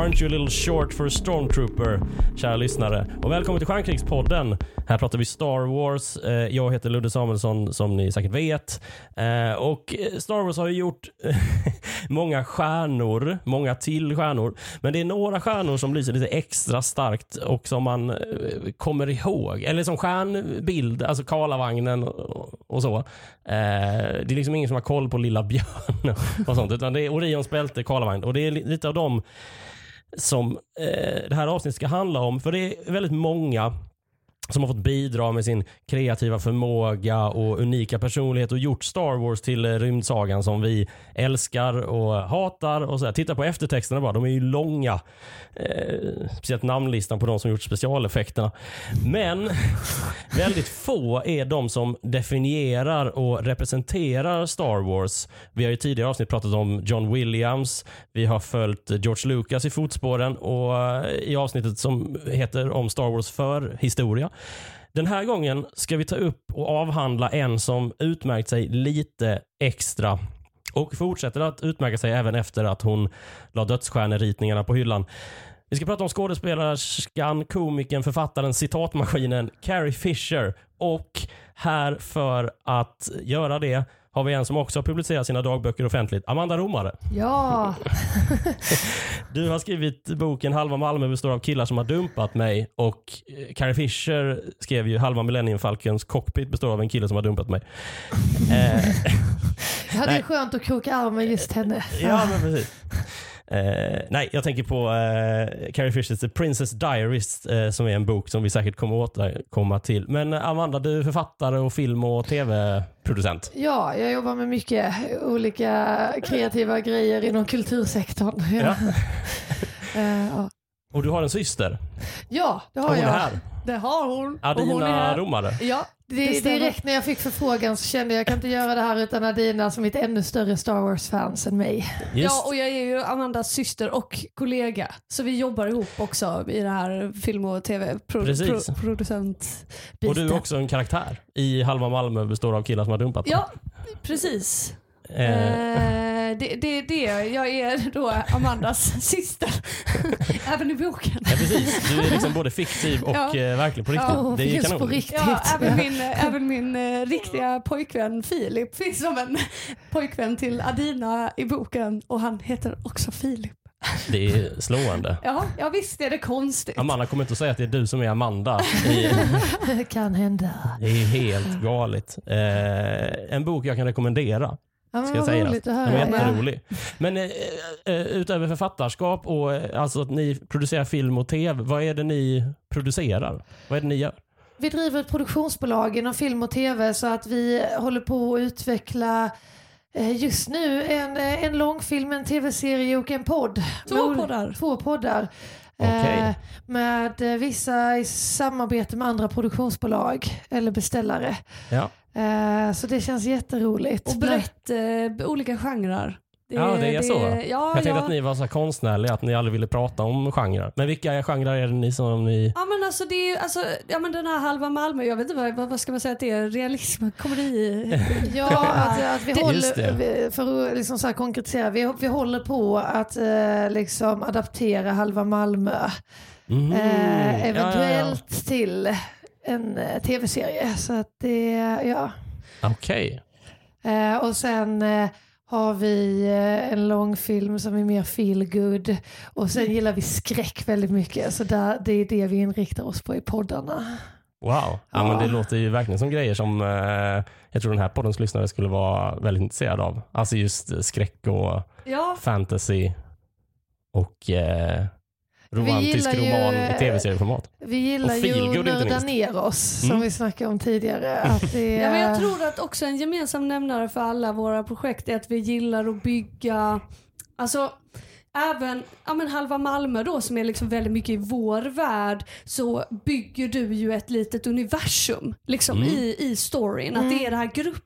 Aren't you a little short for a stormtrooper? Kära lyssnare. Och välkommen till Stjärnkrigspodden. Här pratar vi Star Wars. Eh, jag heter Ludde Samuelsson som ni säkert vet. Eh, och Star Wars har ju gjort många stjärnor, många till stjärnor. Men det är några stjärnor som lyser lite extra starkt och som man eh, kommer ihåg. Eller som stjärnbild, alltså Karlavagnen och så. Det är liksom ingen som har koll på Lilla Björn och sånt. Utan det är Orions bälte, Karlavagn. Och det är lite av dem som eh, det här avsnittet ska handla om. För det är väldigt många som har fått bidra med sin kreativa förmåga och unika personlighet och gjort Star Wars till eh, rymdsagan som vi älskar och hatar. och så här. Titta på eftertexterna bara, de är ju långa. Eh, speciellt namnlistan på de som gjort specialeffekterna. Men väldigt få är de som definierar och representerar Star Wars. Vi har i tidigare avsnitt pratat om John Williams, vi har följt George Lucas i fotspåren och eh, i avsnittet som heter om Star Wars för historia. Den här gången ska vi ta upp och avhandla en som utmärkt sig lite extra och fortsätter att utmärka sig även efter att hon la dödsstjärneritningarna på hyllan. Vi ska prata om skådespelerskan, komikern, författaren, citatmaskinen Carrie Fisher. Och här för att göra det har vi en som också har publicerat sina dagböcker offentligt, Amanda Romare. Ja, Du har skrivit boken Halva Malmö består av killar som har dumpat mig och eh, Carrie Fisher skrev ju Halva Millennium Falcons cockpit består av en kille som har dumpat mig. Eh, ja, det är Nej. skönt att kroka arm med just henne. Ja, men precis. Eh, nej, jag tänker på eh, Carrie Fishers The Princess Diaries eh, som är en bok som vi säkert kommer återkomma till. Men eh, Amanda, du är författare och film och tv-producent. Ja, jag jobbar med mycket olika kreativa grejer inom kultursektorn. Ja. Eh, ja. Och du har en syster. ja, det har hon är jag. här. Det har hon. och hon är Adina här. Romare. Ja, det direkt när jag fick förfrågan så kände jag jag kan inte göra det här utan Adina som är ett ännu större Star Wars-fans än mig. Just. Ja, och jag är ju Amandas syster och kollega. Så vi jobbar ihop också i det här film och tv-producent och du är också en karaktär i Halva Malmö består av killar som har dumpat mig. Ja, precis. Eh, det, det, det, jag är då Amandas syster. Även i boken. ja, precis. Du är liksom både fiktiv och Ja. eh, verklig på riktigt. Ja, det är kanon. på riktigt. Ja, även min, även min eh, riktiga pojkvän Filip finns som en pojkvän till Adina i boken och han heter också Filip. Det är slående. Ja, ja visst är det konstigt. Amanda kommer inte att säga att det är du som är Amanda. Det kan hända. Det är helt galet. Eh, en bok jag kan rekommendera. Ja, men Ska jag säga. roligt att Den var höra. Ja. Men eh, eh, utöver författarskap och eh, alltså att ni producerar film och tv, vad är det ni producerar? Vad är det ni gör? Vi driver ett produktionsbolag inom film och tv så att vi håller på att utveckla eh, just nu en, eh, en långfilm, en tv-serie och en podd. Två poddar. Två poddar. Eh, med vissa i samarbete med andra produktionsbolag eller beställare. Ja. Eh, så det känns jätteroligt. Och brett eh, olika genrer. Ja, det är så. Ja, Jag tänkte ja. att ni var så här konstnärliga, att ni aldrig ville prata om genrer. Men vilka genrer är det ni som ni... Ja men alltså det är ju, alltså, ja men den här halva Malmö, jag vet inte vad, vad ska man säga att det är, realism, komedi? Ja, att, att vi Det- det. håller, vi- för att liksom så här konkretisera, vi, vi håller på att eh, liksom adaptera halva Malmö. Mm. Eh, Ja, ja, ja. eventuellt till en eh, tv-serie. Så att det, ja. Okej. Eh, och sen eh, har vi eh, en långfilm som är mer feel good Och sen gillar vi skräck väldigt mycket. Så där, det är det vi inriktar oss på i poddarna. Wow. Ja, Ja. Men det låter ju verkligen som grejer som eh, jag tror den här poddens lyssnare skulle vara väldigt intresserade av. Alltså just eh, skräck och Ja, fantasy och eh, romantisk gillar ju, roman i tv-serieformat. Vi gillar Och ju att nörda ner oss som Mm. vi snackade om tidigare. Att det, ja men jag tror att också en gemensam nämnare för alla våra projekt är att vi gillar att bygga, alltså Även ja, men halva Malmö då som är liksom väldigt mycket i vår värld så bygger du ju ett litet universum liksom Mm. i, i storyn. Att det är den här gruppen,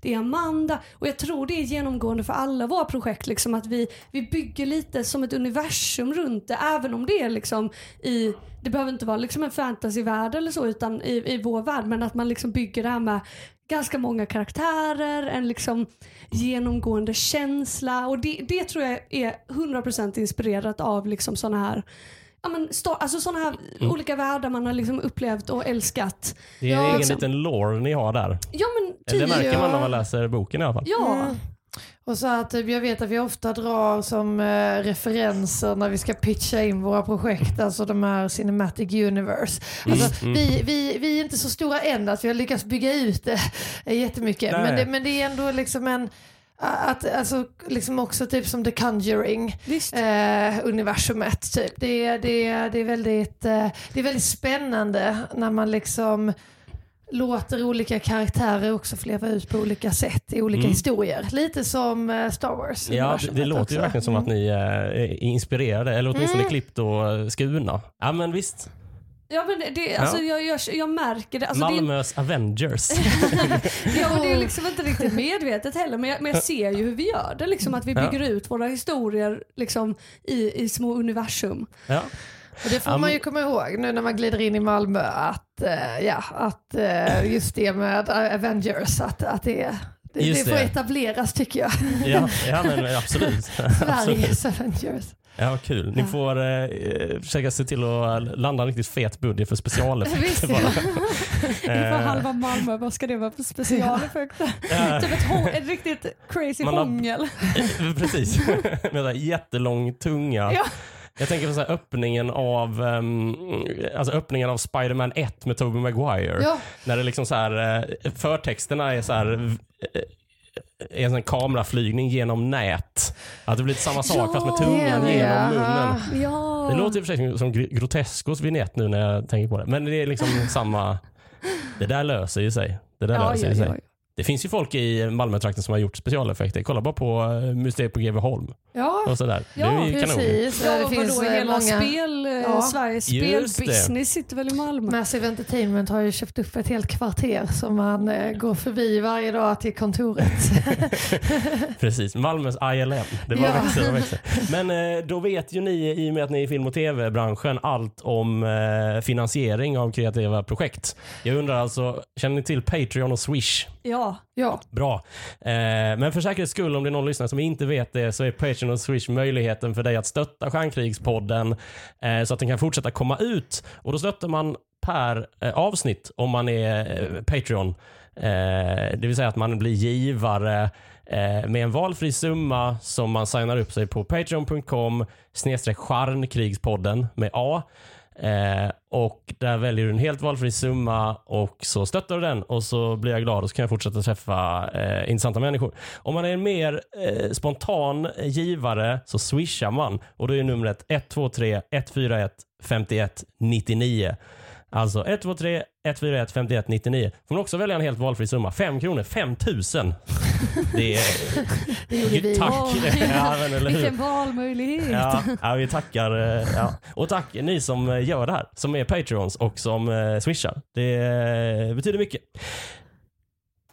det är Amanda. Och jag tror det är genomgående för alla våra projekt liksom att vi, vi bygger lite som ett universum runt det även om det är liksom i det behöver inte vara liksom en fantasyvärld eller så utan i, i vår värld men att man liksom bygger det här med ganska många karaktärer, en liksom genomgående känsla. Och det, det tror jag är 100% inspirerat av liksom sådana här Ja, men sta- alltså sådana här Mm. olika världar man har liksom upplevt och älskat. Det är en Ja, egen liksom- liten lore ni har där. Ja men Det märker man ja. när man läser boken i alla fall. Ja. Mm. Och så att typ, jag vet att vi ofta drar som eh, referenser när vi ska pitcha in våra projekt, alltså de här Cinematic Universe. Alltså, Mm, vi, vi, vi är inte så stora än att vi har lyckats bygga ut det jättemycket. Men det, men det är ändå liksom en att, alltså, liksom också typ som The Conjuring eh, universumet. Typ. Det, är- det, är- det, är väldigt, eh, det är väldigt spännande när man liksom låter olika karaktärer också få leva ut på olika sätt i olika Mm. historier. Lite som eh, Star Wars. Ja, det, det låter ju också. Mm. verkligen som att ni eh, är inspirerade, eller åtminstone klippt och skurna. Ja men visst. Ja men det, alltså, jag, jag, jag märker det. Alltså, det Malmös Avengers. ja, men det är liksom inte riktigt medvetet heller men jag, men jag ser ju hur vi gör det. Liksom, att vi Ja. bygger ut våra historier liksom, i, i små universum. ja. Och det får Ja, man ju komma ihåg nu när man glider in i Malmö att, eh, ja, att eh, just det med Avengers, att, att det, det, det får det. etableras tycker jag. Ja, ja men absolut. absolut. Sveriges Avengers. Ja, kul. Ni får eh, försöka se till att landa en riktigt fet budget för specialeffekter ja. bara. Inför Eh, halva Malmö, vad ska det vara för specialeffekter? Typ ett, hå- ett riktigt crazy Man har- hångel. Precis. Med så här jättelång tunga. Ja. Jag tänker på så här öppningen av um, alltså öppningen av Spider-Man 1 med Tobey Maguire. Ja, När det liksom så här, eh, förtexterna är så här eh, är en sån kameraflygning genom nät. Att det blir lite samma sak Ja, fast med tungan det. genom munnen. Ja. Det låter i och för sig som Gr- Groteskos vignett nu när jag tänker på det. Men det är liksom samma... Det där löser ju sig. Det där ja, löser ju sig. Det finns ju folk i Malmötrakten som har gjort specialeffekter. Kolla bara på eh, Mysteriet på GV ja och sådär. Ja, det är ju kanon. precis. Ja, det finns vadå, eh, hela många... spel, eh, Ja. Sveriges spelbusiness sitter väl i Malmö? Massive Entertainment har ju köpt upp ett helt kvarter som man eh, går förbi varje dag till kontoret. Precis, Malmös ILM. Det bara Ja. växer och växer. Men eh, då vet ju ni, i och med att ni är i film och tv-branschen, allt om eh, finansiering av kreativa projekt. Jag undrar alltså, känner ni till Patreon och Swish? Ja. Ja, Bra. Eh, men för säkerhets skull, om det är någon lyssnare som inte vet det, så är Patreon och Swish möjligheten för dig att stötta Stjärnkrigspodden eh, så att den kan fortsätta komma ut. Och då stöttar man per eh, avsnitt om man är eh, Patreon. Eh, det vill säga att man blir givare eh, med en valfri summa som man signar upp sig på patreon.com snedstreck med A. Eh, och där väljer du en helt valfri summa och så stöttar du den och så blir jag glad och så kan jag fortsätta träffa eh, intressanta människor. Om man är en mer eh, spontan givare så swishar man och då är numret 123 141 51 99. Alltså 123 141 51 99. Får man också välja en helt valfri summa. 5 kronor, 5 000. Det är... det gjorde vi. Tack. Ja, men, eller hur? Vilken valmöjlighet. Ja, ja, vi tackar. eh, Ja. Och tack ni som eh, gör det här, som är Patreons och som eh, swishar. Det betyder mycket.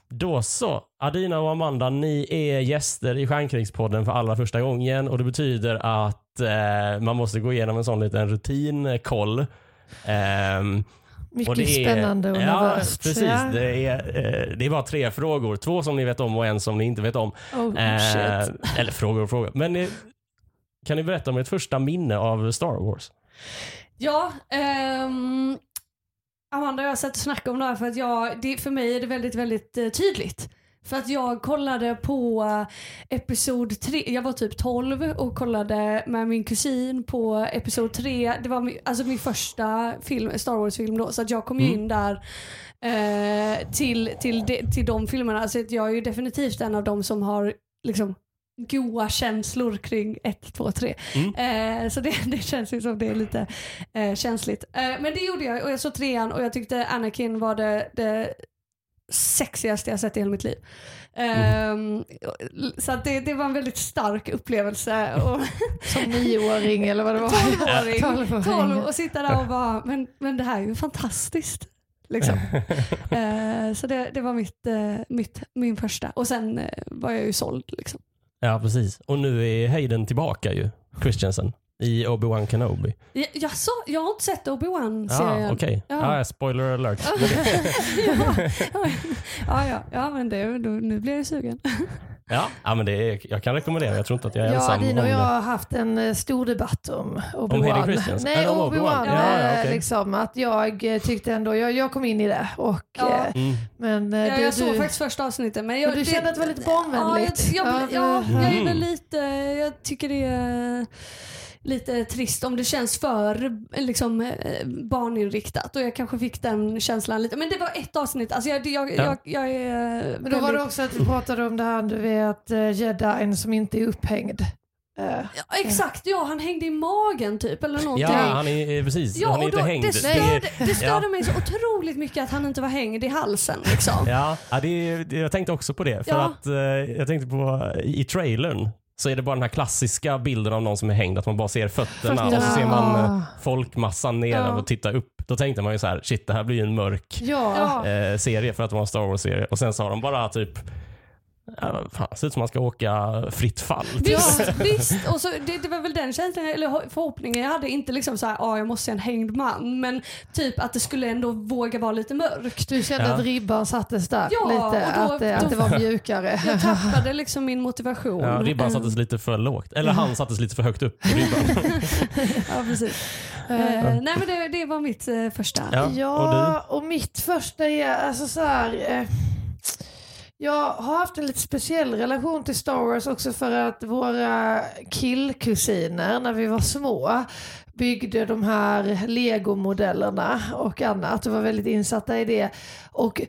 Då så, Adina och Amanda, ni är gäster i Stjärnkrigspodden för allra första gången och det betyder att eh, man måste gå igenom en sån liten rutinkoll. Ehm, Mycket och det är- spännande och ja, nervöst. Precis, Ja. det är, eh, det är bara tre frågor. Två som ni vet om och en som ni inte vet om. Oh, Eh, eller frågor och frågor. Men eh, kan ni berätta om ert första minne av Star Wars? Ja, ehm, Amanda och jag satt och snackade om det här för att jag, det, för mig är det väldigt, väldigt eh, tydligt. För att jag kollade på eh, episod 3, jag var typ 12 och kollade med min kusin på episod 3. Det var min, alltså min första film, Star Wars-film då, så att jag kom ju Mm. in där eh, till, till, de, till de filmerna. Så att jag är ju definitivt en av de som har liksom goa känslor kring 1, 2, 3. Mm. Eh, så det, det känns ju som det är lite eh, känsligt. Eh, men det gjorde jag och jag såg trean och jag tyckte Anakin var det, det sexigaste jag sett i hela mitt liv. Ehm, Så att det, det var en väldigt stark upplevelse. Och, Som nioåring eller vad det var. Tolvåring. Tolvåring. 12 och sitta där och bara, men, men det här är ju fantastiskt. Liksom. Eh, så det, det var mitt, eh, mitt, min första. Och sen eh, var jag ju såld. Liksom. Ja, precis. Och nu är Hayden tillbaka ju, Christiansen. I Obi-Wan Kenobi. Jag, jag, så, jag har inte sett Ja, Obi-Wan-serien. okej. Ja. Ja, spoiler alert. ja, ja, ja, ja, men det, då, nu blir jag sugen. ja, ja, men det är, jag kan rekommendera. Jag tror inte att jag är Ja, ensam Dina om och jag det. har haft en eh, stor debatt om Obi-Wan. Christensen? Nej, Eller om Obi-Wan. Obi-Wan. Ja, ja, eh, okej. liksom, att jag eh, tyckte ändå, jag, jag kom in i det. Och, Ja. eh, Mm. men, Ja, du, jag såg du, faktiskt första avsnittet. Men, jag, men du kände att det var lite barnvänligt? Ja, jag, jag, Ja, ja, jag är Mm. väl lite, jag tycker det är lite trist om det känns för liksom, eh, barninriktat och jag kanske fick den känslan lite. Men det var ett avsnitt, alltså jag, jag, Ja. jag, jag är Men då var det väldigt- också att vi pratade om det här, du vet, uh, jedin som inte är upphängd. Eh, Ja, exakt, ja han hängde i magen typ eller någonting. Ja, han är eh, precis. Ja, han är och inte då, hängd. det störde, det störde Ja. mig så otroligt mycket att han inte var hängd i halsen. Liksom. Ja, ja det, jag tänkte också på det. För Ja. att eh, jag tänkte på i trailern så är det bara den här klassiska bilden av någon som är hängd, att man bara ser fötterna och så ser man eh, folkmassan ner Ja. och tittar upp. Då tänkte man ju så här, shit det här blir ju en mörk Ja, Ja. eh, serie för att vara en Star Wars-serie. Och sen så har de bara typ, fan, ser ut som man ska åka fritt fall. Visst, visst. Och så, det, det var väl den känslan, eller förhoppningen jag hade. Inte liksom så här, ah, jag måste se en hängd man. Men typ att det skulle ändå våga vara lite mörkt. du kände Ja. att ribban sattes där Ja, lite, och då- att, det- att då- det var mjukare. Jag tappade liksom min motivation. Ja, ribban sattes lite för lågt. Eller han sattes lite för högt upp på ribban. Ja, precis. Eh, Eh, nej men det, det var mitt eh, första. Ja, och och, mitt första är alltså så här. Eh, jag har haft en lite speciell relation till Star Wars också för att våra killkusiner när vi var små byggde de här legomodellerna och annat och var väldigt insatta i det. Och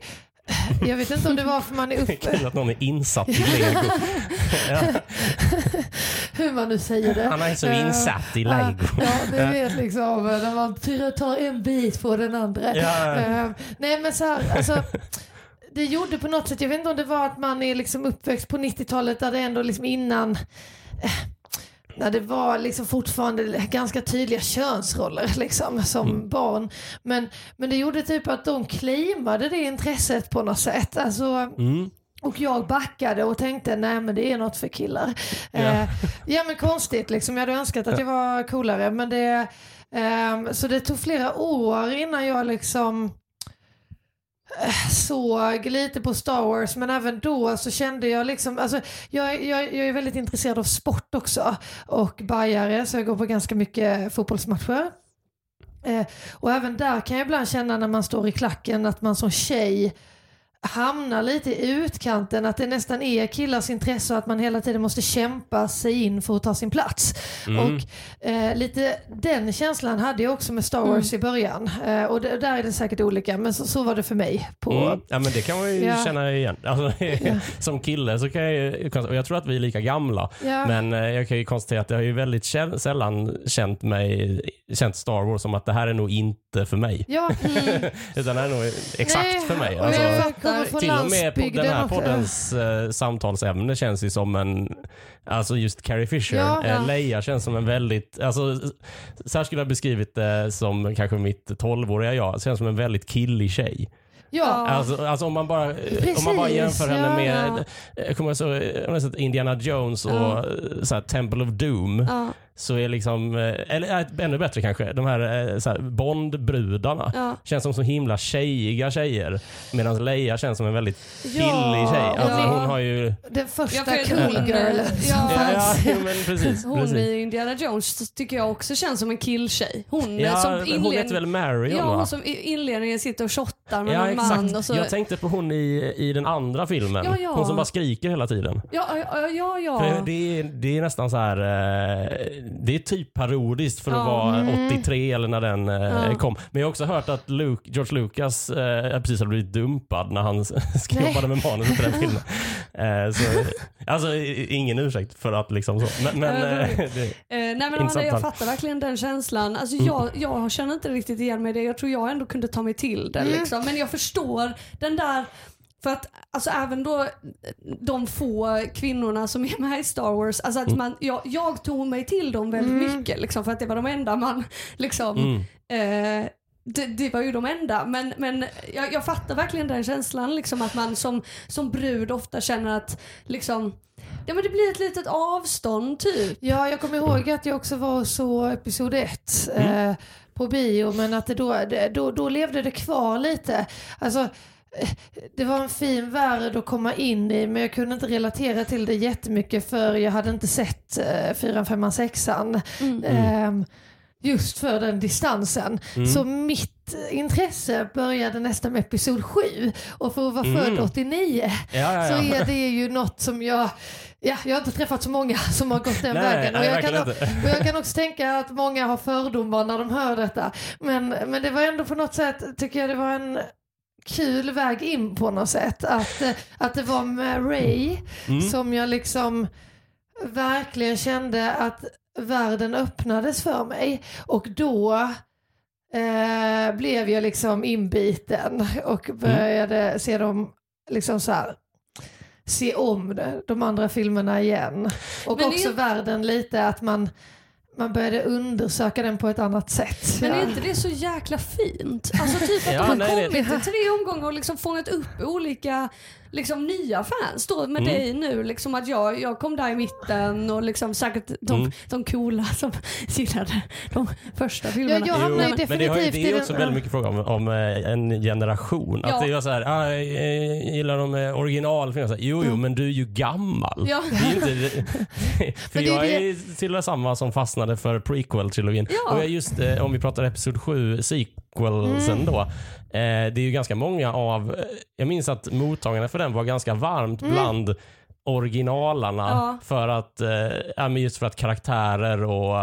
jag vet inte om det var för man är uppe, Kul att någon är insatt i lego. Ja, hur man nu säger det. han är så insatt i lego. Ja, det vet liksom när man tar en bit på den andra. Ja. Eh, nej men så här, alltså, det gjorde på något sätt, jag vet inte om det var att man är liksom uppväxt på 90-talet där det ändå liksom innan eh, när det var liksom fortfarande ganska tydliga könsroller liksom, som Mm. barn. Men, men det gjorde typ att de claimade det intresset på något sätt. Alltså, Mm. och jag backade och tänkte nej men det är något för killar. Ja. Eh, ja men konstigt liksom, jag hade önskat att jag var coolare men det, ehm, så det tog flera år innan jag liksom eh, såg lite på Star Wars men även då så kände jag liksom, alltså jag, jag, jag är väldigt intresserad av sport också och bajare så jag går på ganska mycket fotbollsmatcher. Eh, och även där kan jag ibland känna när man står i klacken att man som tjej hamnar lite i utkanten, att det nästan är killars intresse och att man hela tiden måste kämpa sig in för att ta sin plats. Mm. Och eh, lite den känslan hade jag också med Star Wars i början. Eh, och det, där är det säkert olika, men så, så var det för mig. På, Mm. Ja men det kan man ju Ja. känna igen. Alltså, Som kille så kan jag ju, och jag tror att vi är lika gamla, Ja. men eh, jag kan ju konstatera att jag har ju väldigt sällan känt mig, känt Star Wars som att det här är nog inte för mig. Ja, Utan det här är nog exakt Nej, för mig. Alltså, kommer från till och med på den här poddens eh, samtalsämne känns ju som en, alltså just Carrie Fisher, Ja. eh, Leia känns som en väldigt, alltså så här skulle jag ha beskrivit det som kanske mitt 12-åriga jag, känns som en väldigt killig tjej. ja. Alltså, alltså om, man bara, om man bara Precis, jämför henne ja, med jag kommer så, jag har sett Indiana Jones och Ja. så här, Temple of Doom. Så är liksom, eh, eller äh, ännu bättre kanske, de här, eh, så här Bond-brudarna. ja. Känns som så himla tjejiga tjejer. Medan Leia känns som en väldigt killig Ja, tjej. Alltså, ja. hon har ju... Den första Ja, cool hon, girlen eh, som ja. Ja, men precis. Hon precis. i Indiana Jones tycker jag också känns som en killtjej. Hon eh, Ja, som hon inled- heter väl Marion Ja, va? hon som i inledningen sitter och shottar med Ja någon man. exakt. Och så, Jag tänkte på hon i, i den andra filmen. Ja, ja. Hon som bara skriker hela tiden. ja, ja, ja. ja. För det, är, det är nästan så här, eh, det är typ parodiskt för att Ja. vara Mm. 83 eller när den eh, Ja. kom. Men jag har också hört att Luke, George Lucas eh, precis hade blivit dumpad när han jobbade med manuset till den filmen. Eh, så, alltså ingen ursäkt för att liksom så. Men, men eh, det, Eh, nej men Amanda, jag fattar verkligen den känslan. Alltså, Mm. jag, jag känner inte riktigt igen mig i det. Jag tror jag ändå kunde ta mig till det. Mm. Liksom. Men jag förstår den där för att alltså, även då de få kvinnorna som är med i Star Wars, alltså att Mm. man, jag, jag tog mig till dem väldigt Mm. mycket liksom, för att det var de enda man liksom mm. eh, det, det var ju de enda. Men, men jag, jag fattar verkligen den känslan. Liksom att man som, som brud ofta känner att liksom, ja, men det blir ett litet avstånd typ. Ja, jag kommer ihåg att jag också var så episod ett eh, på bio, men att det då, det, då, då levde det kvar lite. Alltså, det var en fin värld att komma in i, men jag kunde inte relatera till det jättemycket för jag hade inte sett eh, 4, 5, 6 eh, Just för den distansen. Så mitt intresse började nästan med episod 7 och för att vara född 89 Ja, ja, så ja. är det ju något som jag, ja, jag har inte träffat så många som har gått den Nej, vägen. nej, och, jag kan, och jag kan också tänka att många har fördomar när de hör detta. Men, men det var ändå på något sätt, tycker jag det var en kul väg in på något sätt. Att, eh, att det var med Ray Mm. som jag liksom verkligen kände att världen öppnades för mig. Och då eh, blev jag liksom inbiten och började se dem liksom så här se om det, de andra filmerna igen. Och Men också är- världen lite att man, man började undersöka den på ett annat sätt. Men Ja. är inte det så jäkla fint? Alltså typ att Ja, de har nej, kommit i tre omgångar och liksom fångat upp olika liksom, nya fans då med Mm. dig nu. Liksom att jag, jag kom där i mitten och liksom säkert de, Mm. de coola som gillade de första filmerna. jag hamnar ju men det, har, ju- definitivt det är också väldigt mycket fråga om, om eh, en generation. Ja. Att det är så här, ah, jag gillar de eh, här, Jo, jo, men du är ju gammal. Ja. Det är ju inte, för Men det är jag det- är till samma som fastnade för prequel-trilogin. Ja. Och jag just, eh, om vi pratar episod 7, sequelsen Mm. då. Eh, det är ju ganska många av, eh, jag minns att mottagandet för den var ganska varmt Mm. bland originalarna. Ja. För att, eh, just för att karaktärer och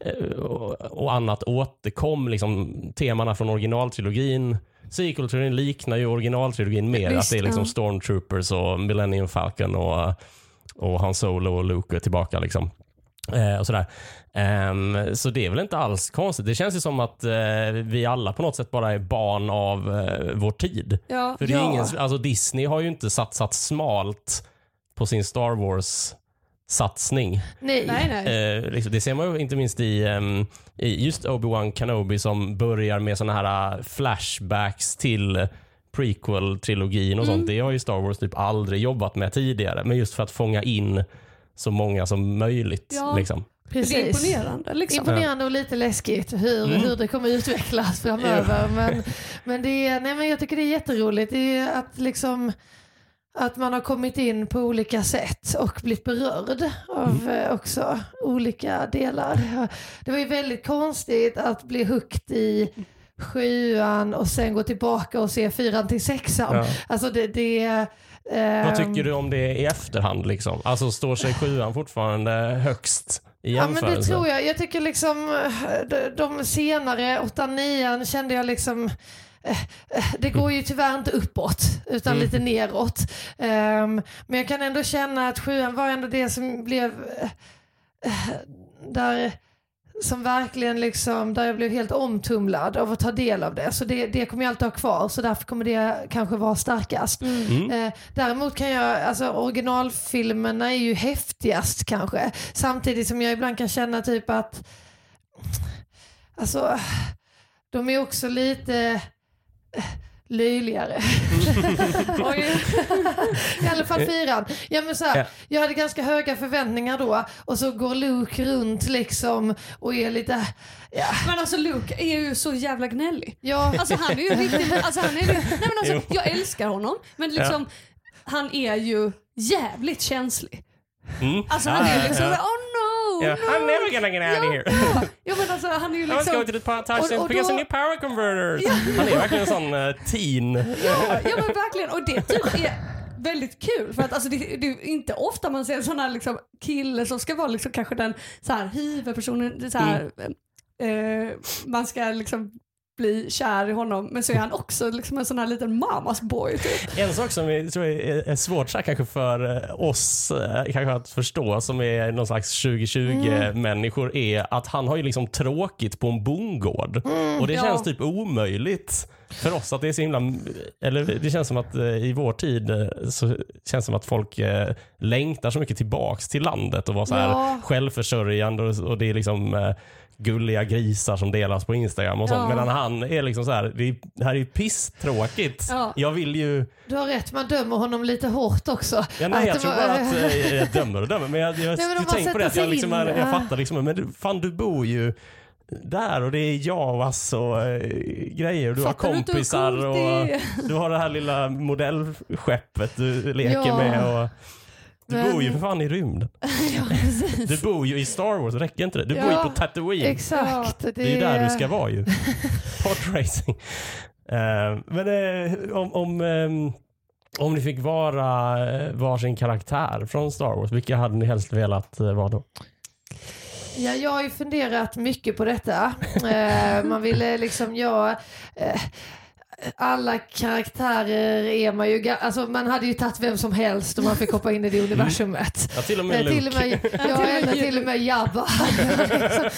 eh, och, och annat återkom. Liksom, temana från originaltrilogin. Sequel-trilogin liknar ju originaltrilogin mer. Visst, att det är liksom ja. Stormtroopers och Millennium Falcon och, och Han Solo och Luke är tillbaka. Liksom. Eh, och sådär. Ehm, så det är väl inte alls konstigt. Det känns ju som att eh, vi alla på något sätt bara är barn av eh, vår tid. Ja. För det är Ja. ingen, alltså Disney har ju inte satsat smalt på sin Star Wars-satsning. Nej. Nej, nej. Eh, liksom, det ser man ju inte minst i, ehm, i just Obi-Wan Kenobi som börjar med såna här uh, flashbacks till prequel-trilogin och sånt. Det har ju Star Wars typ aldrig jobbat med tidigare. Men just för att fånga in så många som möjligt. Ja. Liksom. Det är Precis. imponerande. Liksom. Imponerande och lite läskigt hur, Mm. hur det kommer utvecklas framöver. Men, men, det är, nej, men jag tycker det är jätteroligt. Det är att, liksom, att man har kommit in på olika sätt och blivit berörd av Mm. eh, också olika delar. Det var ju väldigt konstigt att bli hooked i sjuan och sen gå tillbaka och se fyran till sexan. Ja. Alltså det, det ehm, Vad tycker du om det i efterhand? Liksom? Alltså står sig sjuan fortfarande högst i Ja men jämförelse? det tror jag. Jag tycker liksom eh, de, de senare, 8 9 kände jag liksom eh, eh, det går ju tyvärr inte uppåt utan Mm. lite neråt. Ehm, men jag kan ändå känna att sjuan var ändå det som blev där som verkligen liksom, där jag blev helt omtumlad av att ta del av det. Så det, det kommer jag alltid ha kvar så därför kommer det kanske vara starkast. Mm. Eh, däremot kan jag, alltså originalfilmerna är ju häftigast kanske. Samtidigt som jag ibland kan känna typ att, alltså, de är också lite eh, löjligare. I alla fall fyran. Ja, men så här, Ja. Jag hade ganska höga förväntningar då och så går Luke runt liksom och är lite, ja, Men alltså Luke är ju så jävla gnällig. ja Alltså han är ju riktigt, alltså han är, nej men alltså jag älskar honom men liksom han är ju jävligt känslig. Mm. Alltså han är Ja, liksom ja, oh ja. no. I'm never gonna get out of here. Ja, ja men alltså han är ju I was going liksom, to the power touch och because I need power converters. Han är verkligen en sån uh, teen. ja, ja men verkligen och det typ är väldigt kul för att alltså det, det är inte ofta man ser en här liksom kille som ska vara liksom kanske den så här huvudpersonen, så här, eh, man ska liksom bli kär i honom men så är han också liksom en sån här liten mamas boy typ. En sak som jag tror är, är svårt kanske för eh, oss eh, kanske att förstå som är någon slags 2020-människor är att han har ju liksom tråkigt på en bondgård. och det ja. känns typ omöjligt för oss att det är så himla, eller det känns som att eh, i vår tid så känns det som att folk längtar så mycket tillbaks till landet och vara så här Ja. självförsörjande och, och det är liksom gulliga grisar som delas på Instagram och sånt. Ja. Medan han är liksom så här, det, är, det här är ju pisstråkigt. Ja. Jag vill ju, Du har rätt, man dömer honom lite hårt också. ja, nej, jag tror var- bara att eh, jag dömer och dömer. Men jag, jag, Nej, men jag tänker på det att jag, liksom, jag ja. fattar liksom, men du- fan du bor ju där och det är Javas och eh, grejer. Du har Fattar du hur kompisar coolt och är? du har det här lilla modellskeppet du leker Ja. med. Och, du Men- bor ju för fan i rymden. ja, precis. Du bor ju i Star Wars, räcker inte det? Du bor ju Ja, på Tatooine. Exakt. Det är ju där du ska vara ju. Podracing. Uh, men eh, om, om, ehm, om ni fick vara uh, varsin karaktär från Star Wars, vilka hade ni helst velat uh, vara då? Ja, jag har ju funderat mycket på detta. Eh, man ville liksom, ja, eh, alla karaktärer är man ju, alltså man hade ju tagit vem som helst om man fick hoppa in i det universumet. Ja, till och med Eh, till och Luke. med, ja, eller till och med Jabba.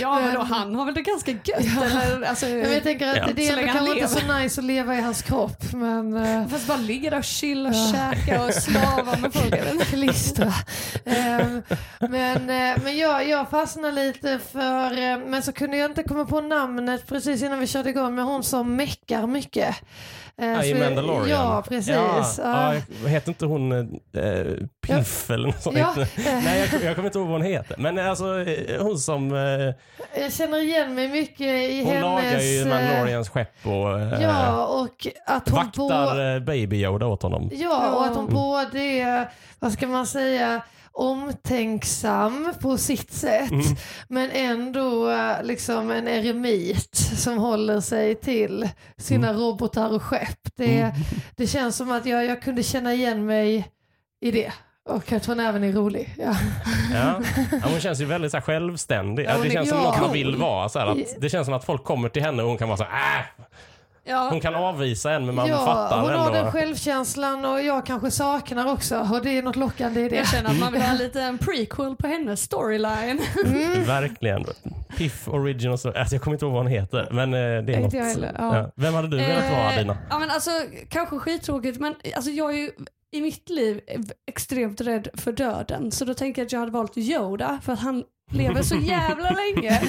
Ja men då, han har väl det ganska gött eller? Alltså, Men jag tänker att Ja. det är kanske inte så nice att leva i hans kropp. Men eh, Fast bara ligga där och chilla och Ja. käka och slava med folk. klistra. Ehm, men eh, men jag, jag fastnade lite för, men så kunde jag inte komma på namnet precis innan vi körde igång med hon som meckar mycket. Eh, Ja, I så- Mandalorian. Ja, precis. Ja, Ja. ja, heter inte hon eh, Piff eller något sånt? Ja, eh, Nej, jag, jag kommer inte ihåg vad hon heter. Men alltså eh, hon som... Eh, jag känner igen mig mycket i hon hennes... lagar ju eh, Mandalorians skepp och eh, Ja, och att hon vaktar eh, Baby Yoda åt honom. Ja, och att hon Mm. både är, vad ska man säga, omtänksam på sitt sätt Mm. men ändå eh, liksom en eremit som håller sig till sina robotar och skepp. Det, Mm. det känns som att jag, jag kunde känna igen mig i det. Och att hon även är rolig. Ja. Ja. Ja, hon känns ju väldigt så här, självständig. Ja, det känns som något man vill vara. Så här, att, det känns som att folk kommer till henne och hon kan vara så här, äh, Ja. Hon kan avvisa en men man ja, fattar hon har den ändå. självkänslan och jag kanske saknar också och det är något lockande i det. Jag känner att man vill ha lite en prequel på hennes storyline. Mm. Verkligen. Piff Original Story. Alltså, jag kommer inte ihåg vad hon heter. Men eh, det är Inte något. heller, ja. Ja. Vem hade du velat vara Eh, Dina? Ja men alltså kanske skittråkigt men alltså jag är ju i mitt liv extremt rädd för döden så då tänker jag att jag hade valt Yoda för att han lever så jävla länge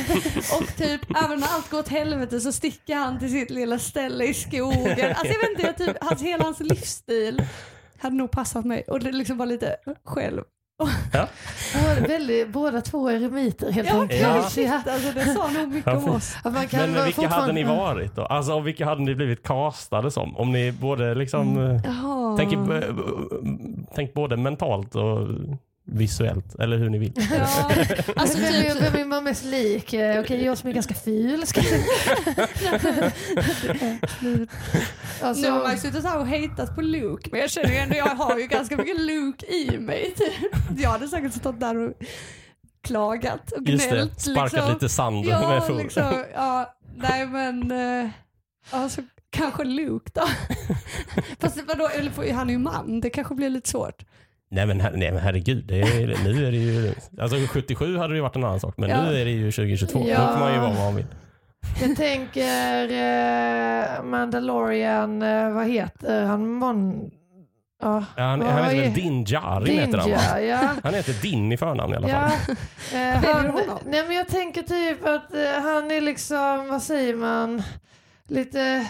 och typ även när allt går åt helvete så sticker han till sitt lilla ställe i skogen. Alltså jag vet inte, jag typ, hans, hela hans livsstil hade nog passat mig och det liksom var lite själv. Båda, väldigt, båda två eremiter helt Ja, enkelt. Ja. Alltså det sa nog mycket Ja, om oss. Att man kan Men vilka hade ni varit då? Alltså om vilka hade ni blivit castade som? Om ni både liksom... eh, Jaha. Tänk, eh, tänk både mentalt och visuellt. Eller hur ni vill. Ja, alltså Alltså, typ, vem är man mest lik? Eh, Okej, jag som är ganska ful. Ska alltså, Nu har man ju suttit här och hatat på Luke men jag känner ju ändå jag har ju ganska mycket Luke i mig. Typ. Jag hade säkert stått där och klagat och Just det, gnällt. sparkat liksom. lite sand med Ja, fot. liksom, ja, nej men eh, alltså, kanske Luke då. Fast vadå, eller, får- han är ju man, det kanske blir lite svårt. Nej men, her- nej men herregud, det är, nu är det ju... Alltså 77 hade det ju varit en annan sak, men Ja. nu är det ju 2022. Ja. Då får man ju vara vad man vill. jag tänker eh, Mandalorian, eh, vad heter han? Mon... Ja. Ja, Han, han heter är- väl Din Djarin heter han va? Ja. Han heter Din i förnamn i alla Ja, fall. eh, Väljer han, nej men jag tänker typ att eh, han är liksom, vad säger man, lite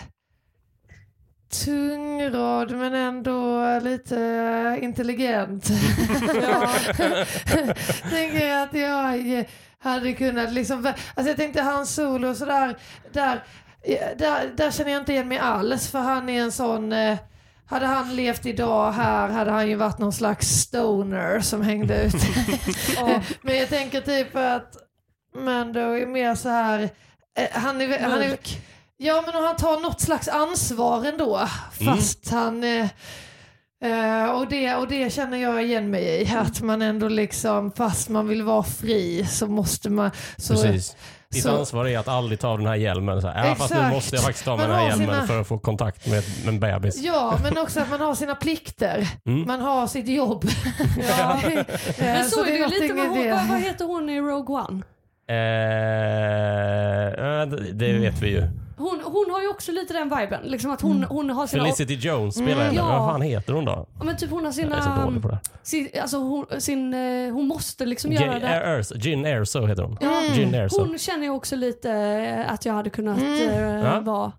tungrad men ändå lite intelligent. Ja. tänker jag att jag hade kunnat liksom, alltså jag tänkte hans solo och sådär, där, där, där känner jag inte igen mig alls för han är en sån eh, hade han levt idag här hade han ju varit någon slags stoner som hängde ut. Men jag tänker typ att Mando är mer så här, eh, han är, han är. Ja men om han tar något slags ansvar ändå fast han eh, eh, och, det, och det känner jag igen mig i, att man ändå liksom, fast man vill vara fri så måste man... Så, Precis. Ditt så- ansvar är att aldrig ta av den här hjälmen. Så här, ja, fast nu måste jag faktiskt ta av den här hjälmen sina- för att få kontakt med, med en bebis. Ja, men också att man har sina plikter. Mm. Man har sitt jobb. Ja. Eh, Men så, är det ju lite med hon, det. vad, vad heter hon i Rogue One? Eh, det, det vet vi ju. Hon, hon har ju också lite den viben. Liksom att hon, hon har sina... Felicity Jones spelar henne. Ja. Vad fan heter hon då? Ja, men typ hon har Jag är så sina... dålig på det. Sin, alltså hon, sin, eh, hon måste liksom Gin göra det. Erso, Gin Erso heter hon. Ja. Gin Erso. Hon känner jag också lite eh, att jag hade kunnat Mm. Ja. vara.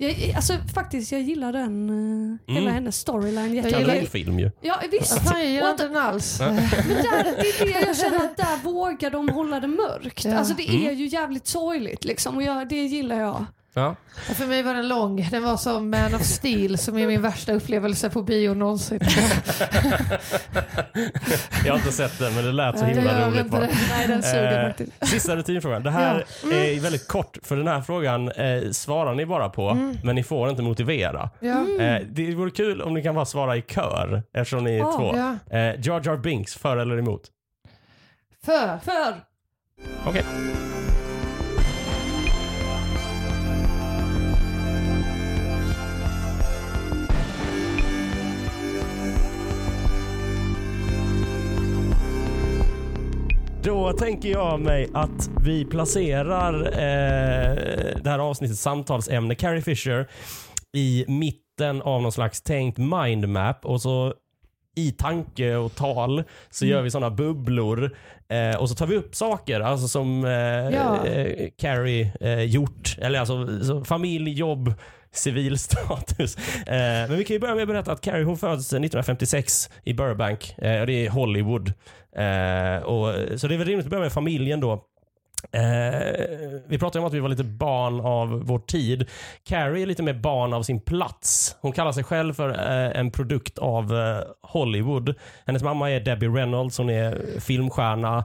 Jag, alltså faktiskt, jag gillar den, eh, hela Mm. hennes storyline Jag gillar- jättemycket. Kanonfilm ju. Ja visst. Fan, jag gillar inte den alls. Men där, det är det jag känner att där vågar de hålla det mörkt. Ja. Alltså det är ju jävligt sorgligt liksom och jag, det gillar jag. Ja. Och För mig var den lång. Den var som Man of Steel som är min värsta upplevelse på bio någonsin. Jag har inte sett den men det lät så himla roligt. Nej den suger Eh, faktiskt. Sista rutinfrågan. Det här är väldigt kort för den här frågan eh, svarar ni bara på men ni får inte motivera. Ja. Eh, det vore kul om ni kan bara svara i kör eftersom ni är Ja, två. Ja. Eh, Jar Jar Binks, för eller emot? För. För. Okej. Då tänker jag mig att vi placerar eh, det här avsnittets samtalsämne Carrie Fisher i mitten av någon slags tänkt mindmap och så i tanke och tal så gör vi sådana bubblor eh, och så tar vi upp saker alltså som eh, Ja. eh, Carrie eh, gjort. Eller alltså så familj, jobb, civilstatus. Eh, men vi kan ju börja med att berätta att Carrie hon föds 1956 i Burbank. Eh, och det är Hollywood. Eh, och, så det är väl rimligt att börja med familjen då. Eh, vi pratade om att vi var lite barn av vår tid. Carrie är lite mer barn av sin plats. Hon kallar sig själv för eh, en produkt av eh, Hollywood. Hennes mamma är Debbie Reynolds. Hon är filmstjärna,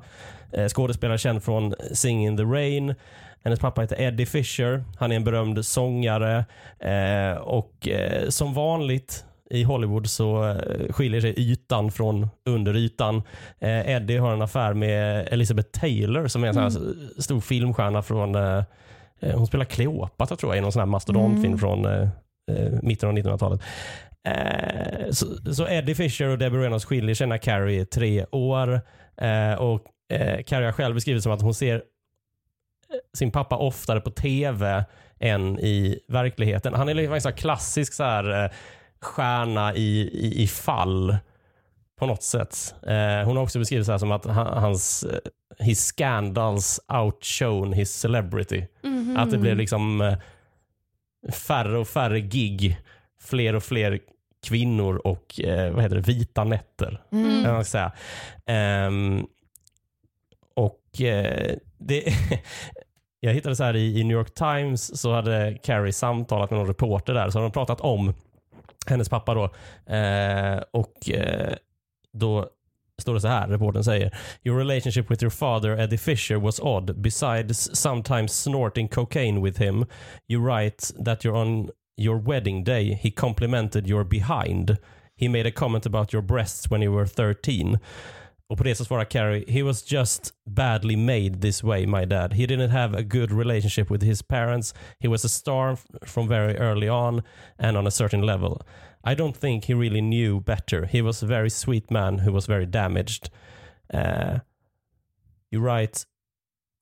eh, skådespelare känd från Sing in the Rain. Hennes pappa heter Eddie Fisher. Han är en berömd sångare eh, och eh, som vanligt i Hollywood så eh, skiljer sig ytan från underytan. Eh, Eddie har en affär med Elizabeth Taylor som är en här stor filmstjärna från eh, eh, hon spelar Cleopatra tror jag i någon sån här mastodontfilm från eh, eh, mitten av 1900-talet. Eh, så, så Eddie Fisher och Debbie Reynolds skiljer sig när Carrie är tre år. Och Carrie har själv beskrivit som att hon ser sin pappa oftare på tv än i verkligheten. Han är liksom en klassisk så här, stjärna i, i, i fall på något sätt. Eh, hon har också beskrivit så här som att han, hans eh, his scandals outshone his celebrity. Mhm. Att det blev liksom eh, färre och färre gig, fler och fler kvinnor och eh, vad heter det, vita nätter. Mm. man säga. Ehm, och eh, det, jag hittade så här i, i New York Times så hade Carrie samtalat med någon reporter där så har de pratat om hennes pappa då. Eh, och eh, då står det så här, reporten säger Your relationship with your father Eddie Fisher was odd. Besides sometimes snorting cocaine with him, you write that you're on your wedding day he complimented your behind. He made a comment about your breasts when you were 13. Och på det så svarar Carrie, he was just badly made this way my dad. He didn't have a good relationship with his parents. He was a star from very early on and on a certain level. I don't think he really knew better. He was a very sweet man who was very damaged. Uh, you write,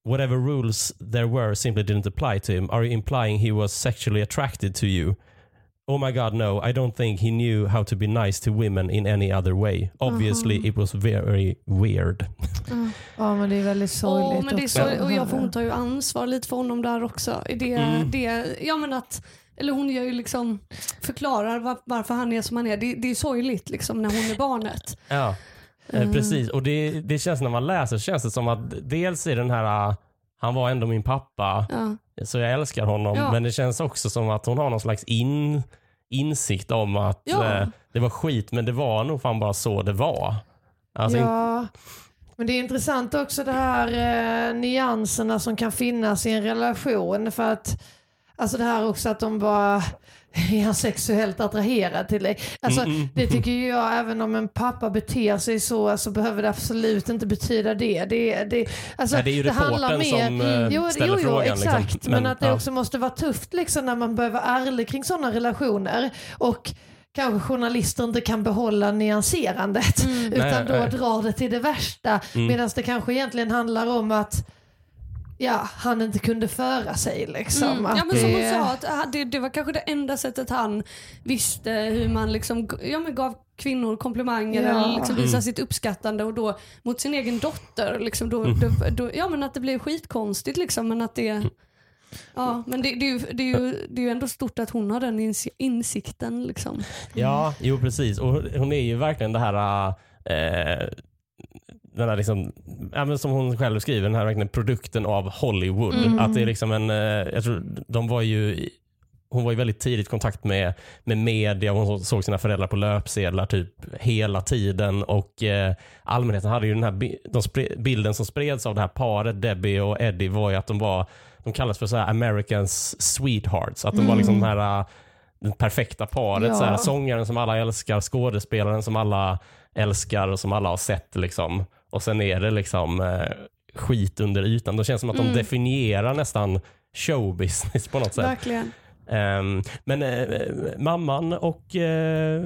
whatever rules there were simply didn't apply to him. Are you implying he was sexually attracted to you? Oh my god, no. I don't think he knew how to be nice to women in any other way. Obviously, Aha. it was very weird. Ja men det är väldigt sorgligt. Åh, men det är så, och jag får hon tar ju ansvar lite för honom där också. I Det, Mm. det, ja, men att, eller hon gör ju liksom, förklarar var, varför han är som han är. Det, det är sorgligt liksom när hon är barnet. Ja, eh, Mm. precis. Och det, det känns när man läser känns det som att dels är den här, ah, han var ändå min pappa, Ja. så jag älskar honom. Ja. Men det känns också som att hon har någon slags in, insikt om att Ja. eh, det var skit, men det var nog fan bara så det var. Alltså, ja, men det är intressant också det här eh, nyanserna som kan finnas i en relation. För att, alltså det här också att de bara är han sexuellt attraherad till dig. Alltså, Mm, mm. Det tycker ju jag, även om en pappa beter sig så, så behöver det absolut inte betyda det. Det, det, alltså, Nej, det är ju handlar reportern som eh, Jo, ställer jo, jo frågan. exakt. Liksom. Men, att det ja. också måste vara tufft liksom, när man behöver vara ärlig kring sådana relationer. Och kanske journalister inte kan behålla nyanserandet. Utan Nej, då nej. drar det till det värsta. Mm. Medan det kanske egentligen handlar om att ja, han inte kunde föra sig. Liksom. Mm. Ja men som hon det- sa, att ah, det, det var kanske det enda sättet han visste hur man liksom, ja, men gav kvinnor komplimanger Ja. eller liksom visade Mm. sitt uppskattande och då mot sin egen dotter. Liksom, då, Mm. då, då, ja men att det blev skitkonstigt liksom men att det Ja, men det, det, är ju, det, är ju, det är ju ändå stort att hon har den ins- insikten. Liksom. Ja, jo precis. Och hon är ju verkligen det här eh, den här liksom, ja, som hon själv skriver, den här verkligen produkten av Hollywood. Mm. Att det är liksom en, eh, jag tror de var ju hon var ju väldigt tidigt i kontakt med, med media. Hon såg sina föräldrar på löpsedlar typ hela tiden och eh, allmänheten hade ju den här de spre, bilden som spreds av det här paret, Debbie och Eddie, var ju att de var, de kallas för så här Americans sweethearts. Att de var liksom de här eh, det perfekta paret. Ja. Så här, sångaren som alla älskar, skådespelaren som alla älskar och som alla har sett. Liksom. Och sen är det liksom eh, skit under ytan. Det känns som att de Mm. definierar nästan showbusiness på något sätt. Verkligen. Ehm, men eh, mamman och eh,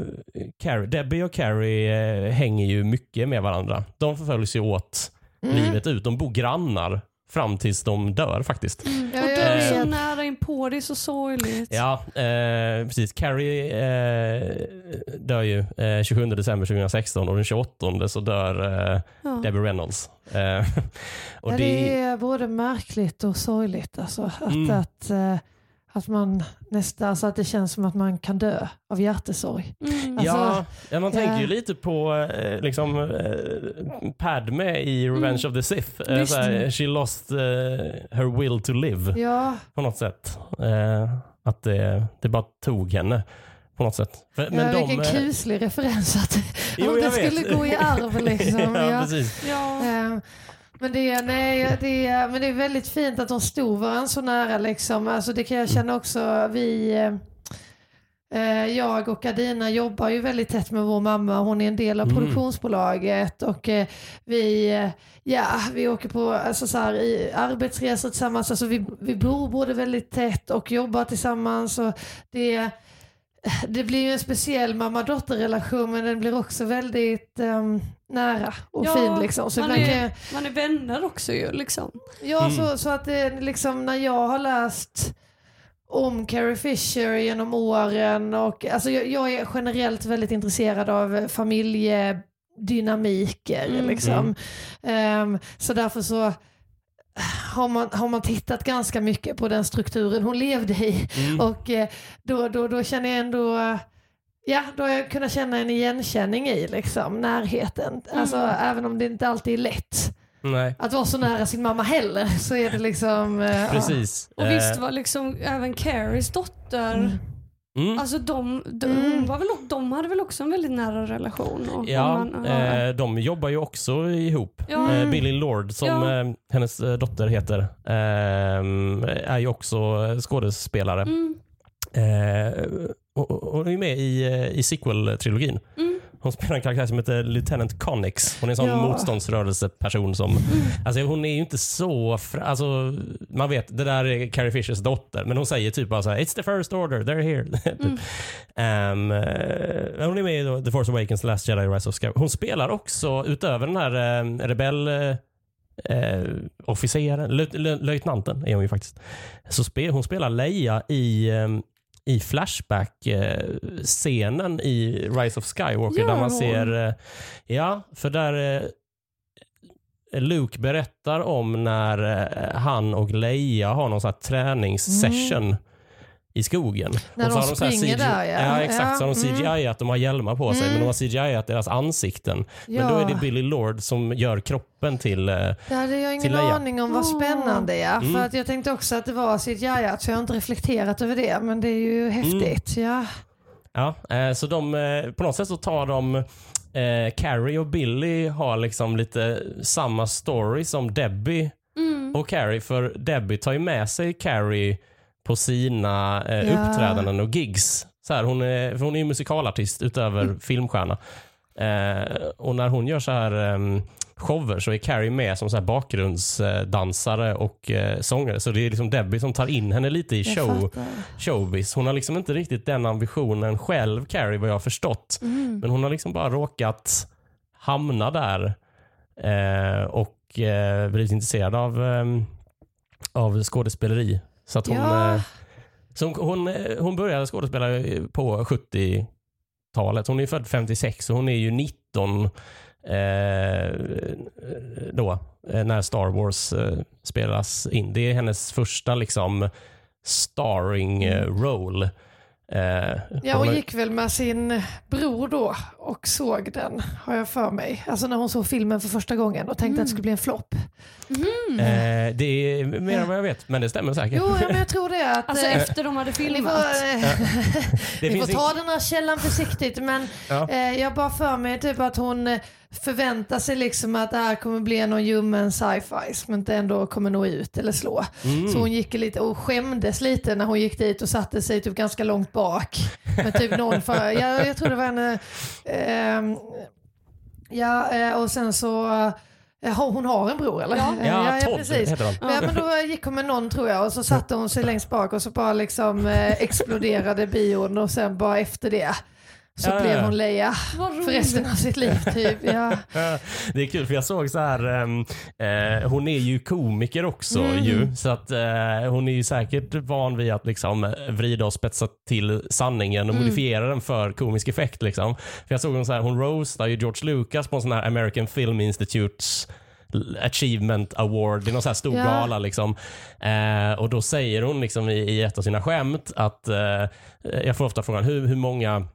Carrie, Debbie och Carrie eh, hänger ju mycket med varandra. De förföljs ju åt Mm. livet ut. De bor grannar fram tills de dör faktiskt. Ja, och jag in på det är så sorgligt. Ja, eh, precis. Carrie eh, dör ju eh, 27 december 2016 och den 28 så dör eh, Ja. Debbie Reynolds. Eh, och ja, det, det är både märkligt och sorgligt. Alltså, att, Mm. att, eh, att man nästan, alltså att det känns som att man kan dö av hjärtesorg. Mm. alltså- ja, ja, man tänker ju ja. lite på eh, liksom, eh, Padme i Revenge Mm. of the Sith. Eh, såhär, she lost eh, her will to live Ja, på något sätt. Eh, att det, det bara tog henne på något sätt. För, men ja, vilken eh, kuslig referens att Jo, om det skulle gå i arv. Liksom, ja, ja. Men det, är, nej, det, är, men det är väldigt fint att de stod varandra så nära. Liksom. Alltså, det kan jag känna också. Vi, eh, jag och Adina jobbar ju väldigt tätt med vår mamma. Hon är en del av Mm. produktionsbolaget. Och eh, vi, eh, ja, vi åker på alltså, så här, i arbetsresor tillsammans. Alltså, vi, vi bor både väldigt tätt och jobbar tillsammans. Och det, det blir ju en speciell mamma-dotter-relation men den blir också väldigt ehm, nära och Ja, fin. Liksom. Så man är- kan jag, Man är vänner också ju. Liksom. Ja, Mm. så, så att det liksom när jag har läst om Carrie Fisher genom åren och alltså jag, jag är generellt väldigt intresserad av familjedynamiker. Mm. Liksom. Ehm, så därför så har man, har man tittat ganska mycket på den strukturen hon levde i Mm. och eh, då, då, då känner jag ändå eh, Ja, då har jag kunnat känna en igenkänning i liksom, närheten. Alltså, Mm. Även om det inte alltid är lätt Nej, att vara så nära sin mamma heller så är det liksom... eh, ja. precis. Och Eh, visst var liksom även Carries dotter, Mm. Mm. alltså de, de, Mm. var väl, de hade väl också en väldigt nära relation? Och, Ja, man, ja. eh, de jobbar ju också ihop. Ja. Eh, Billy Lord, som Ja. eh, hennes eh, dotter heter, eh, är ju också skådespelare. Mm, Eh, och, och, hon är ju med i, i sequel-trilogin. mm, Hon spelar en karaktär som heter Lieutenant Connix. Hon är en sån Ja. motståndsrörelseperson som... Alltså hon är ju inte så... Alltså, man vet, det där är Carrie Fishers dotter, men hon säger typ bara så här, It's the first order, they're here. typ. Mm. Eh, hon är med i The Force Awakens, The Last Jedi, Rise of Skywalker. Hon spelar också, utöver den här uh, rebell... eh, eh, officeren, löj, löj, löjtnanten är hon ju faktiskt. Så spe, hon spelar Leia i, eh, i Flashback-scenen i Rise of Skywalker Gör där man ser... eh, Ja, för där eh, Luke berättar om när eh, han och Leia har någon sån här träningssession i skogen. Mm. När de här springer CGI där, ja. ja. exakt, så har de Ja, mm. CGI att de har hjälmar på sig, Mm. men de har CGI att deras ansikten. Men då är det Billy Lord som gör kroppen till... eh, Det hade jag ingen Leia. aning om vad spännande ja. Mm. För att jag tänkte också att det var CGI, så jag har inte reflekterat över det. Men det är ju häftigt. Ja. Ja, eh, så de, eh, på något sätt så tar de Carrie och Billy har liksom lite samma story som Debbie Mm. och Carrie. För Debbie tar ju med sig Carrie på sina eh, Ja. uppträdanden och gigs. Så här, hon, är, hon är ju musikalartist utöver Mm. filmstjärna. Eh, och när hon gör så här em, shower så är Carrie med som så här bakgrundsdansare och eh, sångare. Så det är liksom Debbie som tar in henne lite i show, showbiz. Hon har liksom inte riktigt den ambitionen själv, Carrie, vad jag har förstått. Mm. Men hon har liksom bara råkat hamna där eh, och eh, blivit intresserad av, eh, av skådespeleri. Så att hon, Ja. eh, så hon, hon, eh, hon började skådespela på 70-talet. Hon är född 56 och hon är ju 19 eh, då, eh, när Star Wars eh, spelas in. Det är hennes första liksom starring eh, roll. Eh, Ja, hon gick väl med sin bror då och såg den, har jag för mig. Alltså när hon såg filmen för första gången och tänkte att det skulle bli en flopp. eh, det är mer än vad jag vet, men det stämmer säkert. Jo, ja, men jag tror det. Att, Alltså eh, efter de hade ni får, filmat. eh, det ni får finns ta den här källan försiktigt men Ja. eh, jag bara för mig typ att hon eh, förväntar sig liksom att det här kommer bli någon ljummen sci-fi som inte ändå kommer nå ut eller slå. Mm. Så hon gick lite och skämdes lite när hon gick dit och satte sig typ ganska långt bak. Med typ någon för, jag, jag tror det var en, ja eh, och sen så, eh, har- hon har en bror eller? Ja. Eh, Ja, Todd precis. heter han. Ja, men då gick hon med någon tror jag och så satte hon sig längst bak och så bara liksom eh, exploderade bion och sen bara efter det så Ja, blev hon Leia för resten av sitt liv typ. Ja. Det är kul för jag såg så här, ehm, eh, hon är ju komiker också Mm. ju. Så att eh, hon är ju säkert van vid att liksom vrida och spetsa till sanningen och Mm. modifiera den för komisk effekt liksom. För jag såg hon så här, hon roastar ju George Lucas på en sån här American Film Institutes Achievement Award, det är någon sån här stor Ja. gala liksom. Eh, och då säger hon liksom i, i ett av sina skämt att, eh, jag får ofta frågan, hur, hur många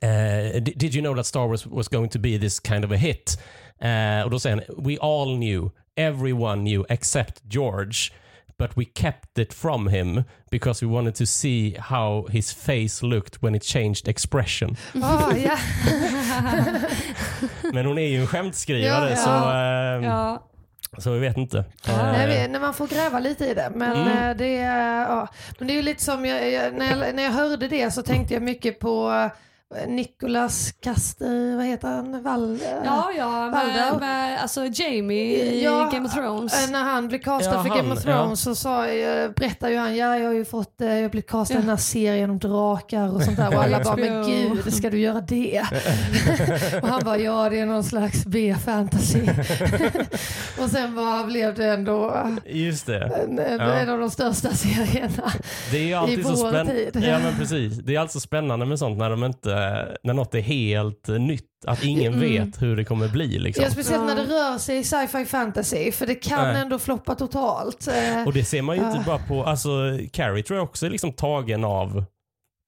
Eh, did did you know that Star Wars was going to be this kind of a hit? Eh, och då säger han, we all knew, everyone knew except George. But we kept it from him because we wanted to see how his face looked when it changed expression. Ah, ja. Men hon är ju en skämtskrivare Ja, ja. så, eh, Ja. så vi vet inte. Eh, Nej, när man får gräva lite i det. Men, Mm. det, ja. men det är ju lite som, jag, när, jag, när jag hörde det så tänkte jag mycket på eh, Nicolas Caster, vad heter han? Wall, Ja, ja, Valda. med, med alltså Jamie i Ja, Game of Thrones. Eh, När han blev castad Ja, för han, Game of Thrones så sa, eh, berättade ju han, ja jag har ju fått, eh, jag blev castad i Ja. den här serien om drakar och sånt där och alla bara, men gud ska du göra det? och han bara, ja det är någon slags B-fantasy. och sen bara blev det ändå Just det. en, en, Ja. en av de största serierna. Det är ju alltid så vår spännande. tid. Ja, men precis. Det är alltså spännande med sånt när, de inte, när något är helt eh, nytt. Att ingen Mm. vet hur det kommer bli. Liksom. Ja, speciellt när det rör sig i sci-fi fantasy för det kan Nej. ändå floppa totalt. Eh, Och det ser man ju inte Ah. bara på, alltså Carrie tror jag också är liksom tagen av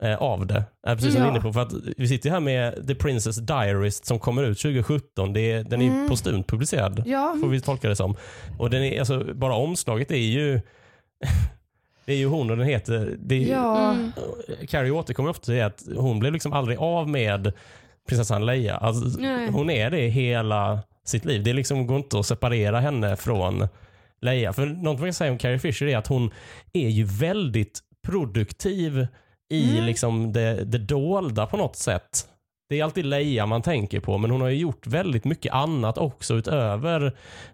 eh, av det. Eh, precis som Ja. inne på. För att vi sitter här med The Princess Diarist som kommer ut 2017. Det är, den är Mm. postumt publicerad. ja, Får vi tolka det som. Och den är, alltså, bara omslaget är ju det är ju hon och den heter, det är, ja. Mm. Carrie återkommer ofta till att hon blev liksom aldrig av med prinsessan Leia. Alltså, hon är det hela sitt liv. Det liksom går inte att separera henne från Leia. För något man kan säga om Carrie Fisher är att hon är ju väldigt produktiv i Mm. liksom det, det dolda på något sätt. Det är alltid Leia man tänker på, men hon har ju gjort väldigt mycket annat också utöver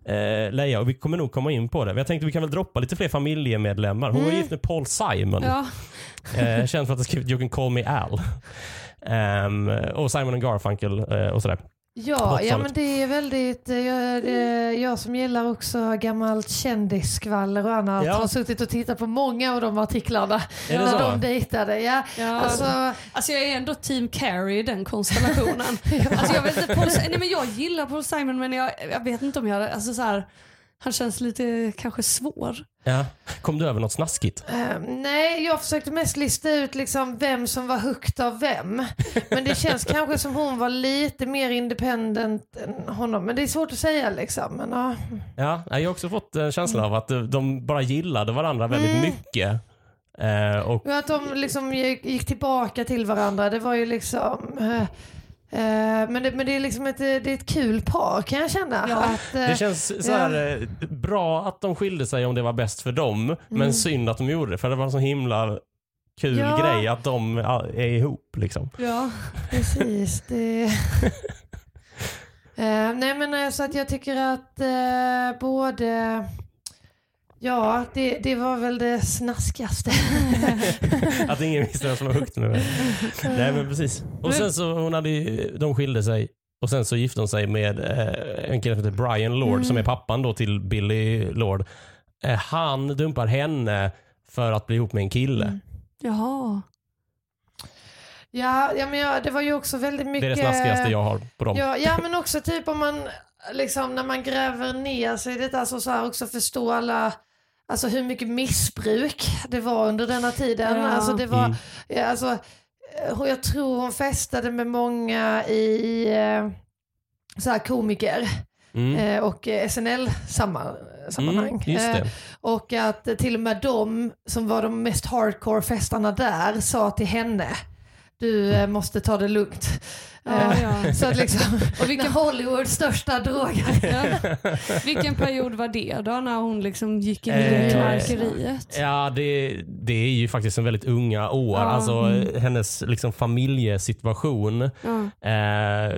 eh, Leia. Och vi kommer nog komma in på det. Men jag tänkte vi kan väl droppa lite fler familjemedlemmar. Hon var Mm. gift med Paul Simon. Ja. Eh, känd för att ha skrivit You can call me Al. Ehm, och Simon and Garfunkel eh, och sådär. Ja, 80-talet. ja men det är väldigt, eh, jag, jag som gillar också gammalt kändisskvaller och annat Ja. har suttit och tittat på många av de artiklarna det när de dejtade. Ja, Ja. alltså, Alltså jag är ändå team Carrie i den konstellationen. alltså jag, vet inte, Paul, nej men jag gillar Paul Simon men jag, jag vet inte om jag alltså så här, han känns lite kanske svår. Ja. Kom du över något snaskigt? eh, nej, jag försökte mest lista ut liksom vem som var hooked av vem. Men det känns kanske som hon var lite mer independent än honom. Men det är svårt att säga liksom. Men, ja. Ja, jag har också fått en känsla av att de bara gillade varandra väldigt Mm. mycket. Eh, och att de liksom gick, gick tillbaka till varandra, det var ju liksom... Eh, eh, men, det, men det är liksom ett, det är ett kul par kan jag känna. Ja. Att, eh, det känns så här, eh, bra att de skilde sig om det var bäst för dem, men synd att de gjorde det för det var en så himla kul Ja. grej att de ja, är ihop. Liksom. Ja. Precis. Det... Eh, nej men eh, så att jag tycker att eh, både... Ja, det, det var väl det snaskigaste. Att ingen visste vem som var med vem. Nej men precis. Och sen så hon hade ju, de skilde sig och sen så gifte hon sig med eh, en kille som heter Brian Lord Mm. som är pappan då till Billy Lord. eh, han dumpar henne för att bli ihop med en kille. Mm. Jaha. Ja, ja, men ja, det var ju också väldigt Det mycket... är det snaskigaste jag har på dem. Ja, ja men också typ om man, liksom när man gräver ner sig i detta, alltså så här också förstå alla, alltså hur mycket missbruk det var under denna tiden. Ja. Alltså det var, Mm. alltså, eh, jag tror hon festade med många i eh, så här komiker Mm. eh, och SNL-sammanhang. Mm, och att till och med de som var de mest hardcore festarna där sa till henne, du måste ta det lugnt. Ja, ja. Så att liksom, Och vilken, Hollywoods största drogare. ja. vilken period var det då när hon liksom gick in i Eh, knarkeriet? Ja, det, det är ju faktiskt en väldigt unga år. Ja. Alltså, Mm. Hennes liksom, familjesituation Ja. eh,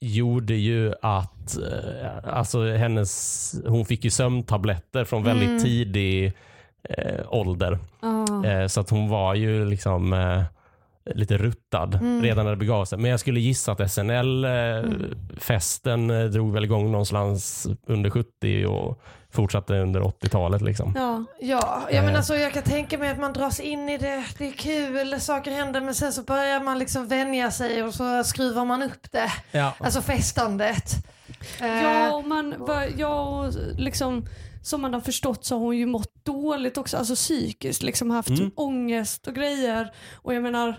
gjorde ju att eh, alltså, hennes, hon fick ju sömntabletter från väldigt Mm. tidig eh, ålder. Ja. Eh, så att hon var ju liksom eh, lite ruttad Mm. redan när det begav sig. Men jag skulle gissa att SNL-festen eh, drog väl igång någonstans under 70 och fortsatte under 80-talet. Liksom. Ja. Ja, jag, men Eh. alltså, jag kan tänka mig att man dras in i det. Det är kul, saker händer men sen så börjar man liksom vänja sig och så skruvar man upp det. Ja. Alltså festandet. Eh, Ja, och man, va- ja, och liksom, som man har förstått så har hon ju mått dåligt också, alltså psykiskt, liksom haft Mm. ångest och grejer. Och jag menar,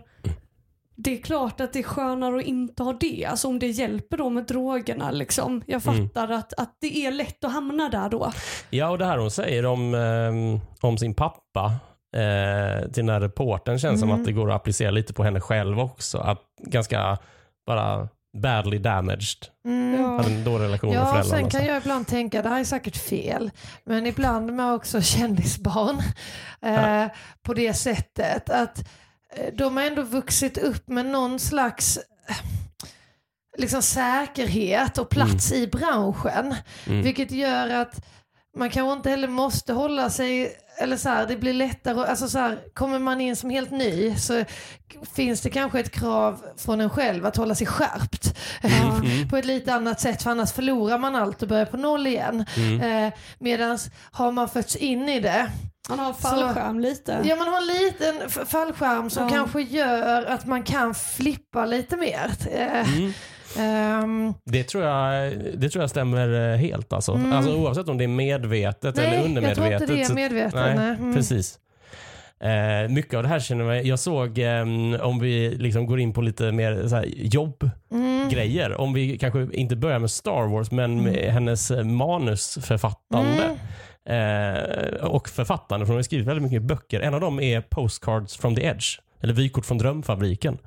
det är klart att det är skönare att inte ha det, alltså om det hjälper då med drogerna. Liksom. Jag Mm. fattar att, att det är lätt att hamna där då. Ja, och det här hon säger om, ehm, om sin pappa eh, till den här reporten känns som Mm. att det går att applicera lite på henne själv också. Att ganska bara badly damaged. mm. Ja. Hade en dålig relation med Ja, föräldrarna. sen kan jag ibland tänka, det här är säkert fel, men ibland med också kändisbarn eh, på det sättet att eh, de har ändå vuxit upp med någon slags eh, liksom säkerhet och plats i branschen. Mm. Vilket gör att man kanske inte heller måste hålla sig, eller så här, det blir lättare, alltså så här, kommer man in som helt ny så finns det kanske ett krav från en själv att hålla sig skärpt. Mm. på ett lite annat sätt för annars förlorar man allt och börjar på noll igen. Mm. Eh, Medan har man fötts in i det, Man har fallskärm lite. ja man har en liten fallskärm som Ja. kanske gör att man kan flippa lite mer. Eh, Mm. Ehm, Det, tror jag, det tror jag stämmer eh, helt. Alltså. Mm. Alltså, oavsett om det är medvetet eller nej, jag tror undermedvetet. inte det är så- medvetet. Nej, nej. Mm. precis. Eh, mycket av det här känner jag, jag såg, ehm, om vi liksom går in på lite mer så här, jobbgrejer, Mm. om vi kanske inte börjar med Star Wars, men med hennes eh, manusförfattande. Mm. Eh, och författande, för hon har skrivit väldigt mycket böcker. En av dem är Postcards from the Edge, eller Vykort från drömfabriken.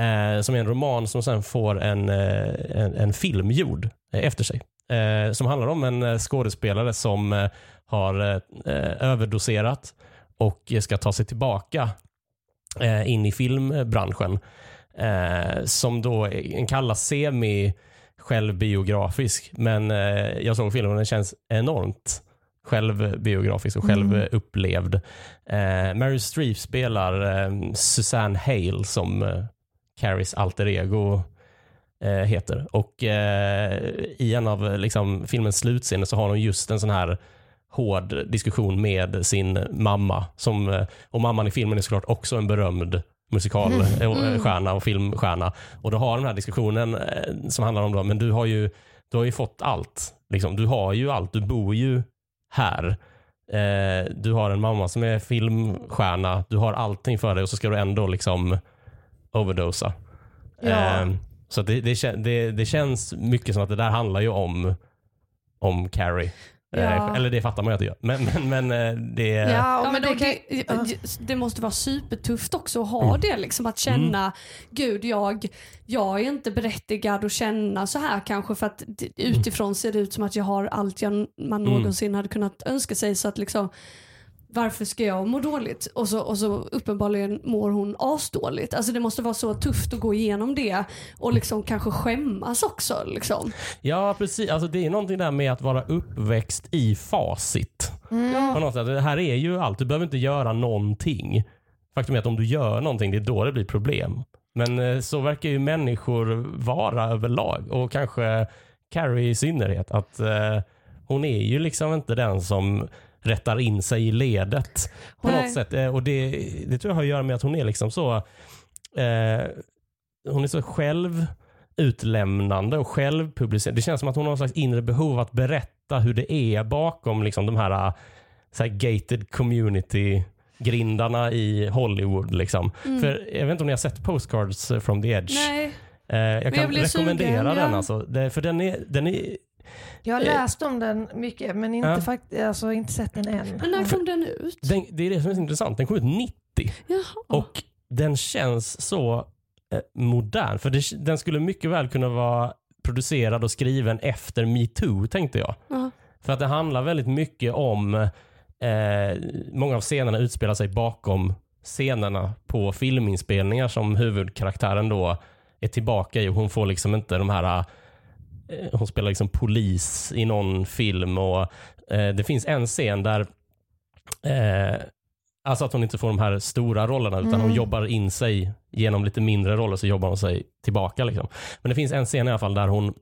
Eh, som är en roman som sen får en, eh, en, en film gjord eh, efter sig. Eh, som handlar om en eh, skådespelare som har överdoserat och ska ta sig tillbaka in i filmbranschen. Som då kallas semi självbiografisk. Men jag såg filmen och den känns enormt självbiografisk och Mm. självupplevd. Eh, Mary Streep spelar eh, Susanne Hale som eh, Carries alter ego eh, heter. Och eh, i en av liksom, filmens slutscener så har hon just en sån här hård diskussion med sin mamma. Som, eh, och mamman i filmen är såklart också en berömd musikalstjärna och filmstjärna. Och då har den här diskussionen eh, som handlar om då, men du har ju, du har ju fått allt. Liksom. Du har ju allt, du bor ju här. Eh, du har en mamma som är filmstjärna, du har allting för dig och så ska du ändå liksom overdosa. Ja. Eh, så det, det, det, det känns mycket som att det där handlar ju om, om Carrie. Eh, Ja. eller det fattar man ju att det gör. Men, men, men eh, det... Ja, men det kan, det, måste vara supertufft också att ha Mm. det. Liksom, att känna, gud jag, jag är inte berättigad att känna så här kanske för att det- utifrån ser det ut som att jag har allt jag, man Mm. någonsin hade kunnat önska sig. Så att liksom, varför ska jag må dåligt? Och så, och så uppenbarligen mår hon asdåligt. Alltså det måste vara så tufft att gå igenom det och liksom kanske skämmas också. Liksom. Ja, precis. Alltså, det är någonting där med att vara uppväxt i facit. Mm. På något sätt. Det här är ju allt. Du behöver inte göra någonting. Faktum är att om du gör någonting, det är då det blir problem. Men eh, så verkar ju människor vara överlag och kanske Carrie i synnerhet. Att eh, hon är ju liksom inte den som rättar in sig i ledet på Nej. något sätt. Eh, Och det, det tror jag har att göra med att hon är liksom så eh, hon är så självutlämnande och självpublicerad. Det känns som att hon har någon slags inre behov av att berätta hur det är bakom liksom de här, eh, så här gated community grindarna i Hollywood. Liksom. För Jag vet inte om ni har sett Postcards from the Edge? Nej. Eh, jag kan jag rekommendera sugen, den. ja. Alltså. Det, för den är, den är Jag har Eh. läst om den mycket men inte, Ja. fakt- alltså, inte sett den än. Men när kom den ut? den, det är det som är så intressant. Den kom ut 90 Jaha. och den känns så eh, modern. För det, den skulle mycket väl kunna vara producerad och skriven efter metoo tänkte jag. Ja. För att det handlar väldigt mycket om, eh, många av scenerna utspelar sig bakom scenerna på filminspelningar som huvudkaraktären då är tillbaka i. och Hon får liksom inte de här, hon spelar liksom polis i någon film och eh, det finns en scen där eh, Alltså att hon inte får de här stora rollerna utan hon Mm. jobbar in sig genom lite mindre roller så jobbar hon sig tillbaka. Liksom. Men det finns en scen i alla fall där hon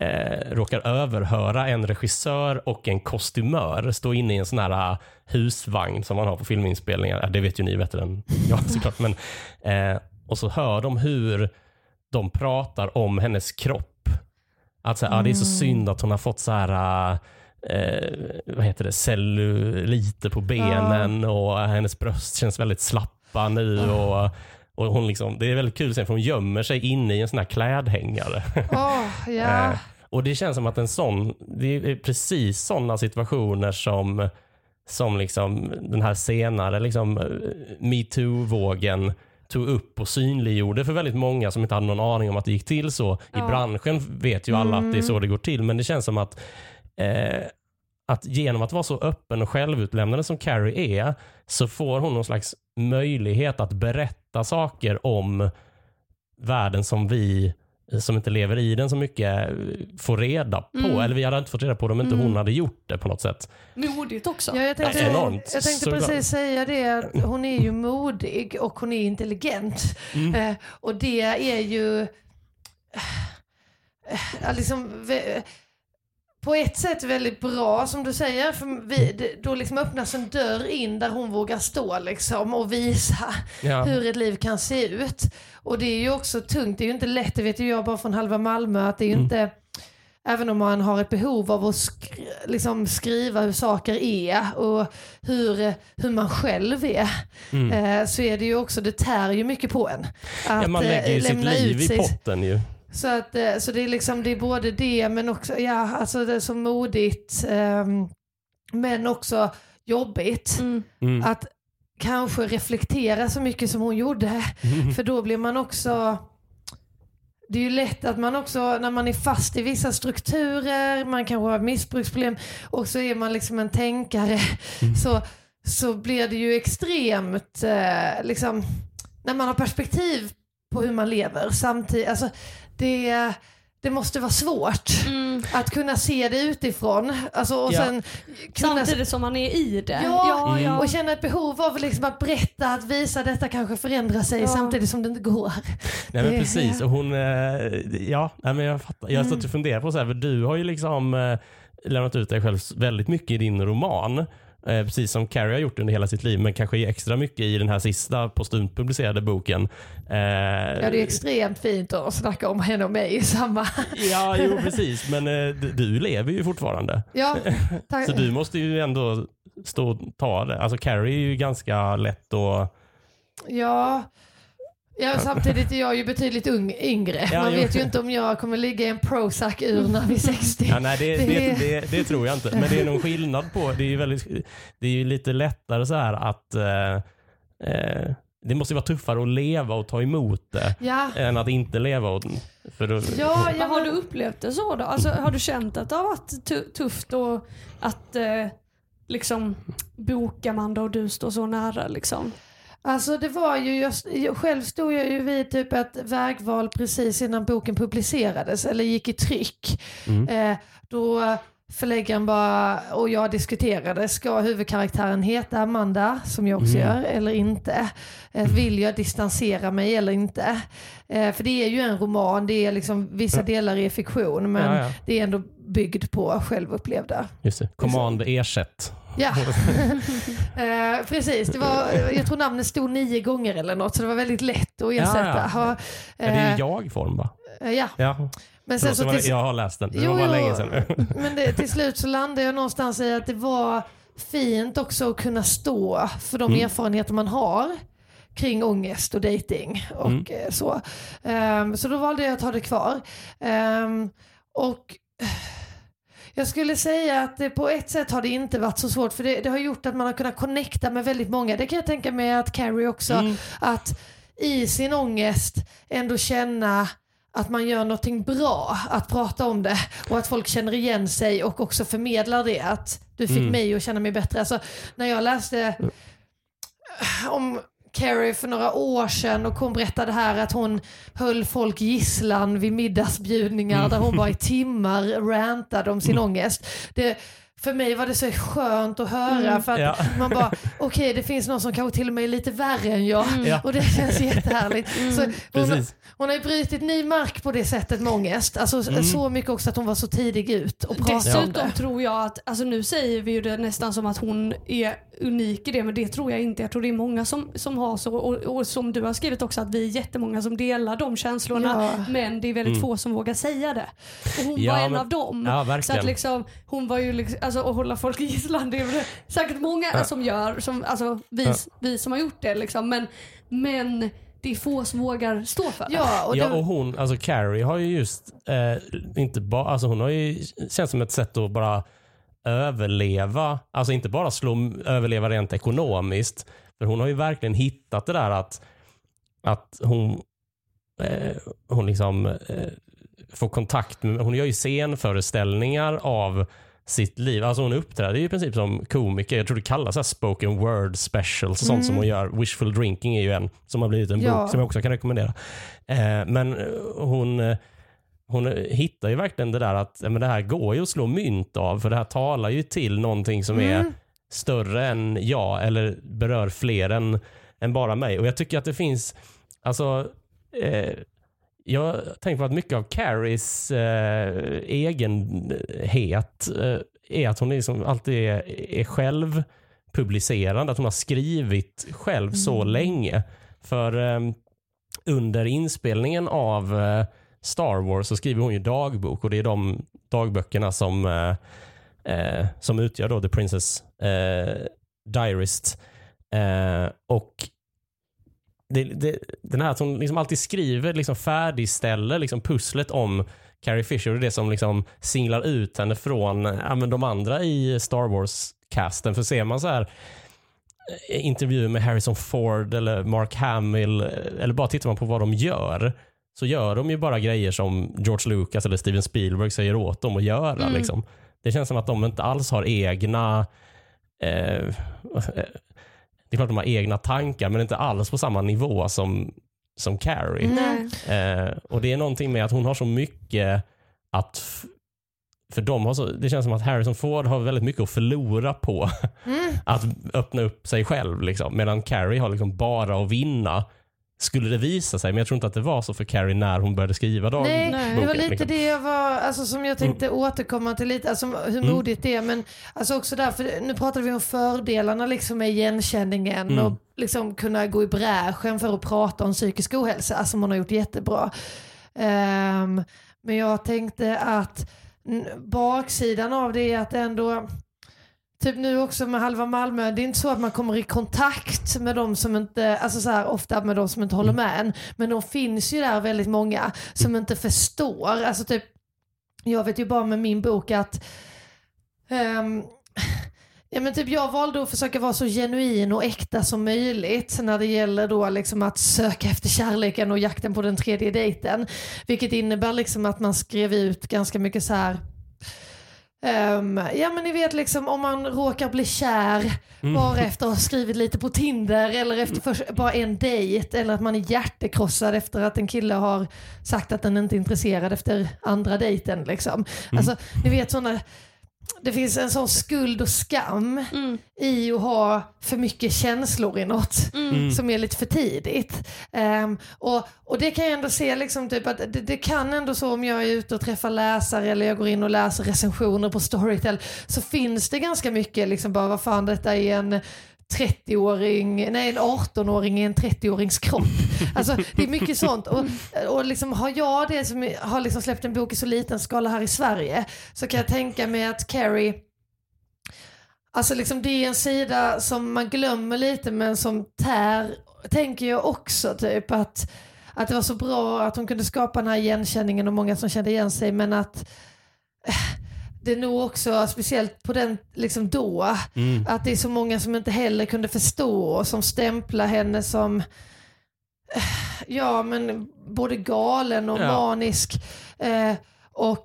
eh, råkar överhöra en regissör och en kostymör stå inne i en sån här eh, husvagn som man har på filminspelningar. Det vet ju ni bättre än jag såklart. Men, eh, och så hör de hur de pratar om hennes kropp. Att så här, ah, det är så synd att hon har fått så här eh, vad heter det, celluliter på benen och hennes bröst känns väldigt slappa nu. Och, och hon liksom, det är väldigt kul sen för hon gömmer sig inne i en sån här klädhängare. Ja. Eh, och det känns som att en sån, det är precis sådana situationer som, som liksom den här senare liksom, eh, metoo-vågen tog upp och synliggjorde för väldigt många som inte hade någon aning om att det gick till så. I Ja. branschen vet ju alla att det är så det går till, men det känns som att eh, att genom att vara så öppen och självutlämnande som Carrie är så får hon någon slags möjlighet att berätta saker om världen som vi som inte lever i den så mycket eh, får reda på. Mm. Eller vi hade inte fått reda på det om inte hon hade gjort det på något sätt. Modigt också. Ja, jag tänkte, Ja, enormt. jag tänkte precis säga det, att hon är ju modig och hon är intelligent. Mm. Eh, och det är ju eh, liksom, på ett sätt väldigt bra som du säger, för vi, då liksom öppnas en dörr in där hon vågar stå liksom och visa Ja. hur ett liv kan se ut. Och det är ju också tungt, det är ju inte lätt, det vet ju jag bara från halva Malmö, att det är ju Mm. inte Även om man har ett behov av att sk liksom skriva hur saker är och hur, hur man själv är, Mm. eh, så är det ju också, det tär ju mycket på en. Att Ja, man eh, lägger ju sitt lämna liv i sig. potten ju. Så, att, eh, så det är liksom, det är både det men också, ja alltså det är så modigt ehm, men också jobbigt Mm. Mm. att kanske reflektera så mycket som hon gjorde. För då blir man också det är ju lätt att man också, när man är fast i vissa strukturer, man kanske har missbruksproblem och så är man liksom en tänkare, så, så blir det ju extremt, eh, liksom, när man har perspektiv på hur man lever samtidigt, alltså det, det måste vara svårt Mm. att kunna se det utifrån. Alltså, och Ja. sen kunna Samtidigt som man är i det. Ja, ja, ja. och känna ett behov av liksom att berätta, att visa detta kanske förändrar sig Ja. samtidigt som det inte går. Nej men Det- precis. Och hon, eh, ja, nej, men jag fattar. Jag har Mm. stått och funderat på så här, för du har ju liksom eh, lämnat ut dig själv väldigt mycket i din roman. Eh, precis som Carrie har gjort under hela sitt liv, men kanske extra mycket i den här sista postumt publicerade boken. Eh, Ja, det är extremt fint att snacka om henne och mig i samma... ja, jo precis. Men eh, du, lever ju fortfarande. Ja. Så du måste ju ändå stå och ta det. Alltså Carrie är ju ganska lätt att... Ja. Ja, samtidigt är jag ju betydligt ung, yngre. Ja, Man jo. vet ju inte om jag kommer ligga i en Prozac-ur när vi är 60. Ja, nej, det, Det- det, det, det tror jag inte. Men det är någon skillnad på, det är ju, väldigt, det är ju lite lättare så här att eh, eh, det måste ju vara tuffare att leva och ta emot det Ja, än att inte leva. Och, för då, ja, ja har du upplevt det så då? Alltså, har du känt att det har varit tu- tufft och att eh, liksom boka Amanda och du står så nära liksom? Alltså det var ju jag- själv stod jag ju vid typ ett vägval precis innan boken publicerades eller gick i tryck. Mm. Eh, då förläggaren bara och jag diskuterade, ska huvudkaraktären heta Amanda som jag också Mm. gör eller inte? Eh, vill jag distansera mig eller inte? Eh, för det är ju en roman, det är liksom vissa delar är fiktion men Ja, ja. det är ändå byggd på självupplevda. Just det. Command ersätt. Ja, eh, precis. Det var, jag tror namnet stod nio gånger eller något så det var väldigt lätt att ersätta. Ja, Ja, Ja, det är eh, jag-form va? eh, ja. Ja, Men sen så var, till, jag har läst den. Det Jo, var bara länge sedan. men det, till slut så landade jag någonstans i att det var fint också att kunna stå för de Mm. erfarenheter man har kring ångest och dating och Mm. eh, så. Ehm, så då valde jag att ha det kvar. Ehm, och jag skulle säga att det på ett sätt har det inte varit så svårt för det, det har gjort att man har kunnat connecta med väldigt många. Det kan jag tänka mig att Carrie också, Mm. att i sin ångest ändå känna att man gör någonting bra, att prata om det och att folk känner igen sig och också förmedlar det. Att du fick Mm. mig att känna mig bättre. Alltså, när jag läste om Carrie för några år sedan och hon berättade här att hon höll folk gisslan vid middagsbjudningar där hon bara i timmar rantade om sin ångest. Det, för mig var det så skönt att höra för att Ja. man bara, okej det finns någon som kanske till och med är lite värre än jag Ja. och det känns jättehärligt. Så hon, Precis. hon har ju brutit ny mark på det sättet med ångest. Alltså så mycket också att hon var så tidig ut och pratade om Dessutom det. tror jag att, alltså nu säger vi ju det nästan som att hon är unik i det men det tror jag inte. Jag tror det är många som, som har så och, och som du har skrivit också att vi är jättemånga som delar de känslorna Ja. men det är väldigt få som vågar säga det. Och hon Ja, var en men- av dem. Ja, Så att liksom, hon var ju liksom, alltså att hålla folk i gisslan det är väl säkert många som gör, som, alltså vi, Ja. vi som har gjort det liksom men, men det är få som vågar stå för det. Ja, och Ja, och hon, alltså Carrie har ju just, eh, inte bara, alltså hon har ju, känns som ett sätt att bara överleva, alltså inte bara slå, överleva rent ekonomiskt, för hon har ju verkligen hittat det där att, att hon, eh, hon liksom eh, får kontakt med, hon gör ju scenföreställningar av sitt liv. Alltså hon uppträder ju i princip som komiker. Jag tror det kallas så spoken word specials och sånt som hon gör. Wishful drinking är ju en som har blivit en Ja. bok som jag också kan rekommendera. Eh, men hon, eh, hon hittar ju verkligen det där att men det här går ju att slå mynt av för det här talar ju till någonting som är större än jag eller berör fler än, än bara mig. Och jag tycker att det finns, alltså eh, jag tänker på att mycket av Carries eh, egenhet eh, är att hon liksom alltid är, är själv publicerande, att hon har skrivit själv så länge. För eh, under inspelningen av eh, Star Wars så skriver hon ju dagbok och det är de dagböckerna som, eh, eh, som utgör då The Princess eh, Diarist. Eh, och det, det, den här att hon liksom alltid skriver, liksom färdigställer liksom pusslet om Carrie Fisher och det som liksom singlar ut henne från ja, men de andra i Star Wars-casten. För ser man så här eh, intervjuer med Harrison Ford eller Mark Hamill eh, eller bara tittar man på vad de gör så gör de ju bara grejer som George Lucas eller Steven Spielberg säger åt dem att göra. Mm. Liksom. Det känns som att de inte alls har egna eh, det är klart de har egna tankar men inte alls på samma nivå som, som Carrie. Eh, och det är någonting med att hon har så mycket att för de har så, det känns som att Harrison Ford har väldigt mycket att förlora på Mm. att öppna upp sig själv. Liksom. Medan Carrie har liksom bara att vinna. Skulle det visa sig, men jag tror inte att det var så för Carrie när hon började skriva dagboken. Nej, det var lite liksom. det jag var, alltså, som jag tänkte återkomma till lite, alltså, hur Mm. modigt det är. Men alltså också därför, nu pratade vi om fördelarna liksom med igenkänningen Mm. och liksom kunna gå i bräschen för att prata om psykisk ohälsa, som hon har gjort jättebra. Ehm, men jag tänkte att baksidan av det är att ändå Typ nu också med Halva Malmö, det är inte så att man kommer i kontakt med de som inte, alltså så här, ofta med de som inte håller med en. Men de finns ju där väldigt många som inte förstår. Alltså typ, jag vet ju bara med min bok att um, Ja, men typ jag valde att försöka vara så genuin och äkta som möjligt när det gäller då liksom att söka efter kärleken och jakten på den tredje dejten. Vilket innebär liksom att man skrev ut ganska mycket så här ehm, ja men ni vet liksom om man råkar bli kär bara efter att ha skrivit lite på Tinder eller efter först, bara en dejt eller att man är hjärtekrossad efter att en kille har sagt att den inte är intresserad efter andra dejten liksom. Alltså ni vet sådana det finns en sån skuld och skam Mm. i att ha för mycket känslor i något Mm. som är lite för tidigt. Ehm, och, och det kan jag ändå se liksom typ att det, det kan ändå så om jag är ute och träffar läsare eller jag går in och läser recensioner på Storytel så finns det ganska mycket liksom bara vad fan detta är en 30-åring, nej en 18-åring i en 30-årings kropp. Alltså det är mycket sånt. Och, och liksom har jag det som har liksom släppt en bok i så liten skala här i Sverige så kan jag tänka mig att Carrie Alltså liksom det är en sida som man glömmer lite men som tär, tänker jag också typ att, att det var så bra att hon kunde skapa den här igenkänningen och många som kände igen sig men att eh, det är nog också, speciellt på den, liksom då, Mm. att det är så många som inte heller kunde förstå och som stämplar henne som eh, ja men både galen och Ja. manisk eh, och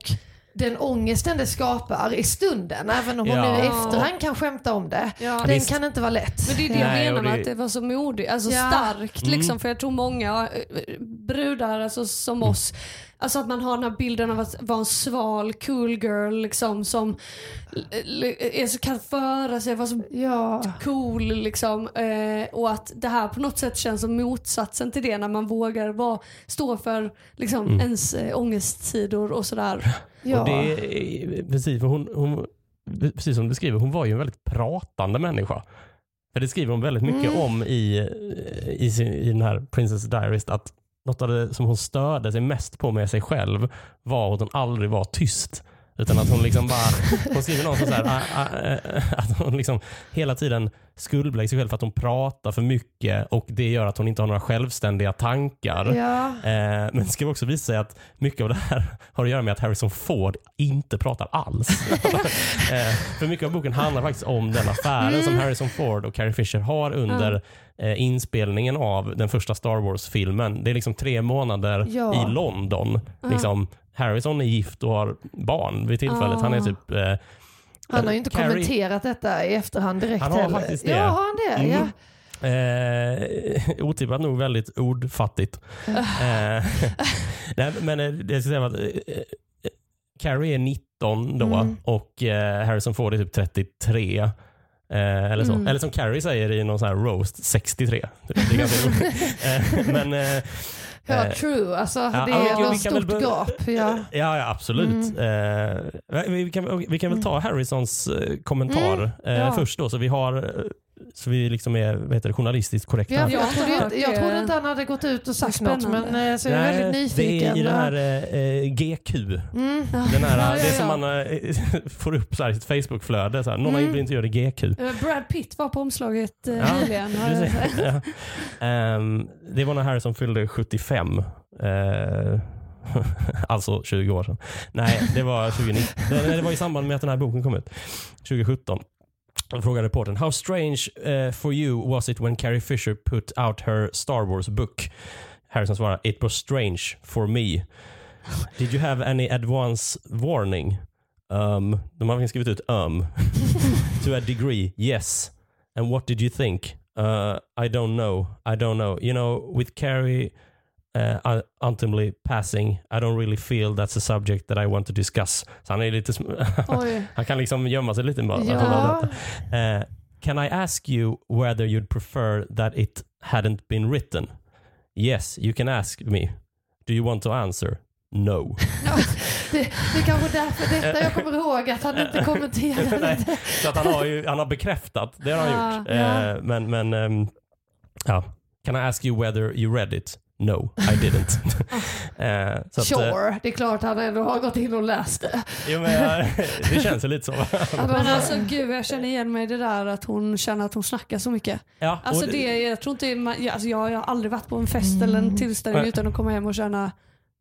den ångesten det skapar i stunden, även om hon Ja. nu i efterhand kan skämta om det. Ja. Den Visst. kan inte vara lätt. Men det är det Nej, jag menar med det- att det var så modigt, alltså Ja. starkt Mm. liksom. För jag tror många eh, brudar alltså, som Mm. oss, alltså att man har den här bilden av att vara en sval cool girl liksom som är så, kan föra sig, vara så Ja. cool liksom. Eh, och att det här på något sätt känns som motsatsen till det när man vågar vara, stå för liksom, Mm. ens eh, ångestsidor och sådär. Ja. Och det är, precis, för hon, hon, precis som du skriver, hon var ju en väldigt pratande människa. För det skriver hon väldigt mycket Mm. om i, i, sin, i den här Princess Diarist att något av det som hon störde sig mest på med sig själv var att hon aldrig var tyst. Utan att hon liksom bara, hon skriver någonstans så här, "Ah, ah, eh, att hon liksom hela tiden skuldbelägger sig själv för att hon pratar för mycket och det gör att hon inte har några självständiga tankar. Ja. Eh, men det ska också visa sig att mycket av det här har att göra med att Harrison Ford inte pratar alls. eh, för mycket av boken handlar faktiskt om den affären som Harrison Ford och Carrie Fisher har under eh, inspelningen av den första Star Wars-filmen. Det är liksom tre månader Ja. i London. Liksom, Harrison är gift och har barn vid tillfället. Han är Ah. typ eh, Han har ju inte Carrie- kommenterat detta i efterhand direkt Han har heller. faktiskt det. Ja, har han det? Mm. Ja. Eh, otippat nog väldigt ordfattigt. Eh, nej, men eh, det ska säga att eh, eh, Carrie är 19 då Mm. och eh, Harrison Ford är typ 33. Eh, eller, så. Mm. eller som Carrie säger i någon sån här roast, 63. Det är ganska roligt. eh, men, eh, Ja, eh, true. Alltså, ja, det ja, ett väl stort börja- gap. Ja. Ja, ja absolut. Mm. Eh, vi, kan, vi kan väl ta Harrisons eh, kommentar Mm, eh, först då, så vi har eh, så vi liksom är vad heter det, journalistiskt korrekta. Ja, jag, trodde, har inte- jag trodde inte han hade gått ut och sagt något, men eh, så jag är väldigt Nej, nyfiken. Det är i den här eh, eh, GQ. Mm. Den här, Ja, ja, Det som ja. man eh, får upp så här i sitt Facebook-flöde. Så här, någon har Mm. blivit intervjuad i GQ. Eh, Brad Pitt var på omslaget eh, Ja, nyligen. har. Ehm, det var när Harrison fyllde 75. Eh, alltså 20 år sedan. Nej, det var 2019. det, det var i samband med att den här boken kom ut. 2017. Då frågade reportern, How strange eh, for you was it when Carrie Fisher put out her Star Wars book? Harrison svarade, It was strange for me. Did you have any advance warning? Um, de har skrivit ut um. to a degree, yes. And what did you think? Uh, I don't know. I don't know. You know, with Carrie uh, ultimately passing, I don't really feel that's a subject that I want to discuss. Så han är lite... han kan liksom gömma sig lite bara. Ja. Uh, can I ask you whether you'd prefer that it hadn't been written? Yes, you can ask me. Do you want to answer? No. Det, det är kanske därför detta jag kommer ihåg att han inte kommenterade Nej, så att han har ju han har bekräftat, det har han Ja, gjort. ja. Eh, men, men ehm, ja. Can I ask you whether you read it? No, I didn't. Eh, så att, eh, Sure, det är klart han ändå har gått in och läst det. jo, men, eh, det känns ju lite så. Men alltså gud jag känner igen mig i det där att hon känner att hon snackar så mycket. ja, Alltså det, jag tror inte, man- jag- alltså jag, jag har aldrig varit på en fest eller en tillställning Nej. utan att komma hem och känna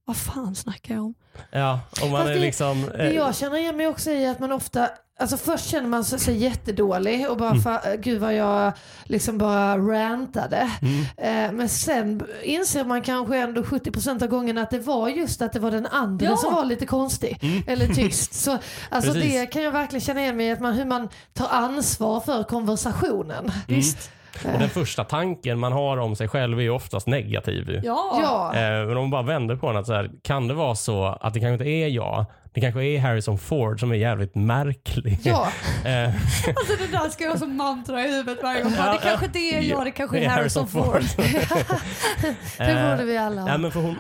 vad fan snackar jag om? Ja, och man Fast är det- liksom... Det eh, jag känner igen mig också i att man ofta, alltså först känner man sig jättedålig och bara, Mm. fa, gud vad jag liksom bara rantade. mm, Eh, men sen inser man kanske ändå 70% av gångerna att det var just att det var den andra Ja. som var lite konstig Mm. eller tyst. Så alltså Precis. det kan jag verkligen känna igen mig i, att man, hur man tar ansvar för konversationen. Visst? Och den första tanken man har om sig själv är ju oftast negativ. Ja. Ja. Eh, men om man bara vänder på den, att så här, kan det vara så att det kanske inte är jag, det kanske är Harrison Ford som är jävligt märklig. Ja, Eh, Alltså det där ska jag ha som mantra i huvudet varje gång. Det kanske inte är jag, det kanske är Harrison Ford. det borde vi alla ha. Ja, men för hon,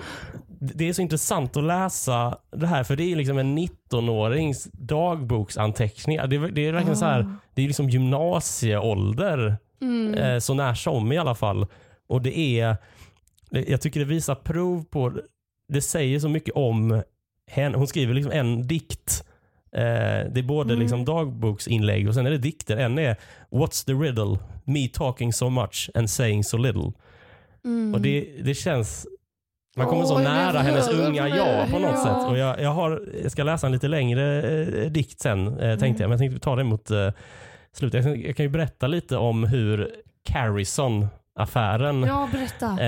det är så intressant att läsa det här för det är liksom en 19-årings dagboksanteckningar. Det, det är verkligen så här, det är liksom gymnasieålder Mm. eh, så när som i alla fall. Och det är, jag tycker det visar prov på, det säger så mycket om henne. Hon skriver liksom en dikt. Eh, det är både Mm. liksom dagboksinlägg och sen är det dikter. En är What's the riddle? Me talking so much and saying so little. Mm. Och det, det känns... Man kommer så Åh, jag nära hennes unga jag på något Ja. sätt. Och jag, jag, har, jag ska läsa en lite längre eh, dikt sen, eh, tänkte jag. Men jag tänkte ta det mot eh, slutet. Jag, kan- jag kan ju berätta lite om hur Carrison-affären Ja, berätta.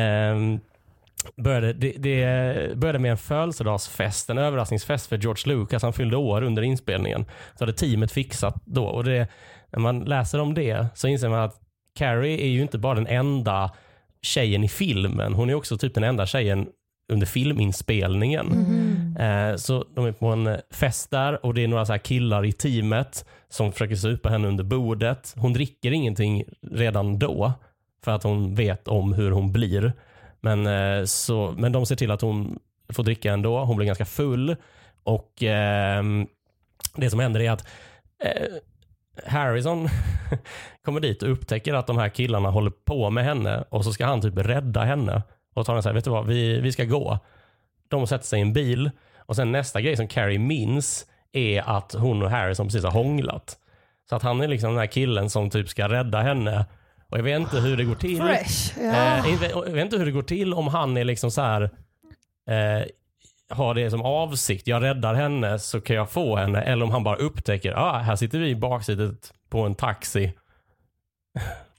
Började. Det, det började med en födelsedagsfest, en överraskningsfest för George Lucas. Han fyllde år under inspelningen. Så hade teamet fixat då. Och det, när man läser om det så inser man att Carrie är ju inte bara den enda tjejen i filmen. Hon är också typ den enda tjejen under filminspelningen. Eh, så de är på en fest där och det är några så här killar i teamet som försöker supa henne under bordet. Hon dricker ingenting redan då för att hon vet om hur hon blir. Men, eh, så, men de ser till att hon får dricka ändå. Hon blir ganska full och eh, det som händer är att eh, Harrison kommer dit och upptäcker att de här killarna håller på med henne och så ska han typ rädda henne och tar henne så här, vet du vad, vi, vi ska gå. De sätter sig i en bil och sen nästa grej som Carrie minns är att hon och Harrison precis har hånglat. Så att han är liksom den här killen som typ ska rädda henne och jag vet inte hur det går till. Fresh. Eh, jag vet- inte hur det går till om han är liksom så här eh, har det som avsikt, jag räddar henne så kan jag få henne. Eller om han bara upptäcker, ah, här sitter vi i baksätet på en taxi.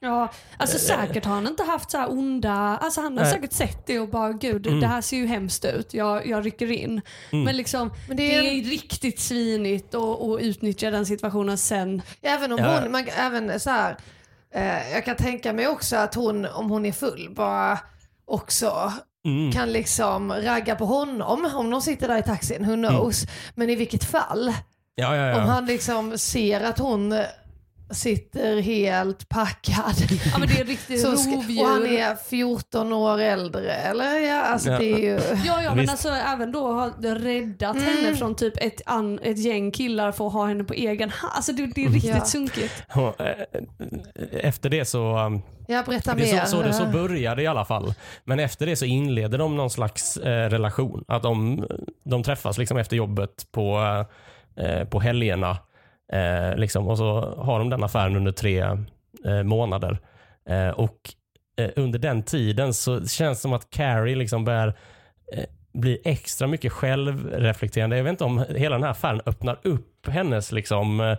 Ja, alltså säkert har han inte haft så här onda, alltså han har Nej. säkert sett det och bara gud Mm. det här ser ju hemskt ut, jag, jag rycker in. Mm. Men liksom Men det det är, är en- riktigt svinigt att utnyttja den situationen sen. Även om Ja. hon, man, även så här, eh, jag kan tänka mig också att hon, om hon är full, bara också Mm. kan liksom ragga på honom om de sitter där i taxin, who knows. Men i vilket fall, Ja, ja, om ja. han liksom ser att hon sitter helt packad. Ja men det är riktigt rovdjur. och han är 14 år äldre, eller? Ja, alltså Ja. det är ju... Ja, ja men Visst. alltså även då har det räddat Mm. henne från typ ett, an, ett gäng killar för att ha henne på egen hand. Alltså det, det är riktigt Ja. sunkigt. Och, eh, Efter det så, um, Ja, berätta det är mer. så, så, det så började i alla fall. Men efter det så inleder de någon slags eh, relation. Att de, de träffas liksom efter jobbet på, eh, på helgerna. Eh, liksom, och så har de den affären under tre eh, månader. Eh, och eh, under den tiden så känns det som att Carrie liksom börjar eh, bli extra mycket självreflekterande. Jag vet inte om hela den här affären öppnar upp hennes liksom, eh,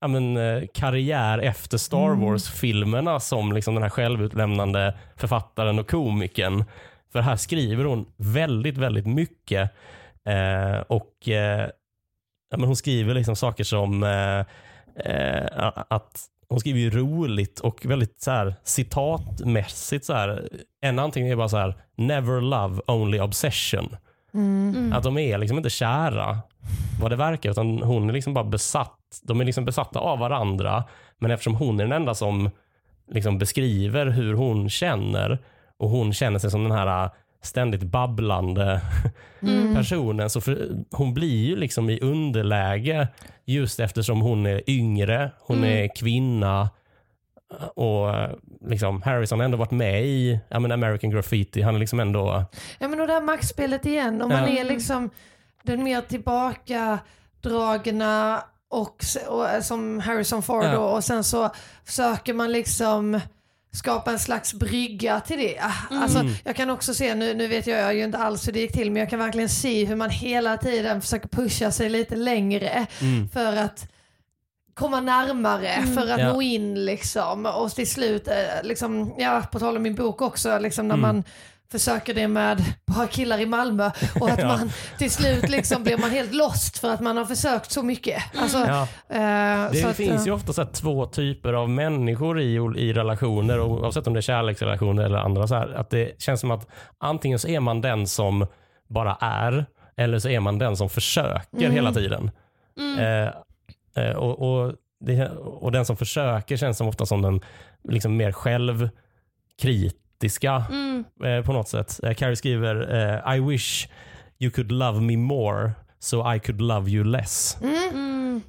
ja, men, karriär efter Star Wars-filmerna som liksom den här självutlämnande författaren och komikern. För här skriver hon väldigt, väldigt mycket. Eh, och eh, ja, men Hon skriver liksom saker som eh, eh, att hon skriver ju roligt och väldigt så här, citatmässigt. Så här. En anteckning är bara så här, never love, only obsession. Mm. Mm. Att de är liksom inte kära vad det verkar, utan hon är liksom bara besatt. De är liksom besatta av varandra, men eftersom hon är den enda som liksom beskriver hur hon känner och hon känner sig som den här ständigt babblande Mm. personen, så för, hon blir ju liksom i underläge just eftersom hon är yngre, hon Mm. är kvinna och liksom Harrison har ändå varit med i ja, men American Graffiti. Han är liksom ändå... Ja men och det här maktspelet igen, om man Ja. är liksom den mer tillbakadragna och, och eh, som Harrison Ford Ja. då, och sen så försöker man liksom skapa en slags brygga till det. Alltså, Mm. jag kan också se, nu, nu vet jag ju inte alls hur det gick till, men jag kan verkligen se hur man hela tiden försöker pusha sig lite längre Mm. för att komma närmare, för att Ja. nå in liksom. Och till slut, eh, liksom, ja, på tal om min bok också, liksom, när Mm. man försöker det med bara killar i Malmö och att man till slut liksom blir man helt lost för att man har försökt så mycket. Alltså, Ja. eh, Det så att, finns eh, ju ofta så två typer av människor i, i relationer, och oavsett om det är kärleksrelationer eller andra. Så här, att Det känns som att antingen så är man den som bara är, eller så är man den som försöker Mm. hela tiden. Mm. Eh, eh, och, och, det, och den som försöker känns som ofta som den liksom mer självkritiska Mm. Eh, på något sätt. Eh, Carrie skriver eh, I wish you could love me more so I could love you less. Mm. Mm.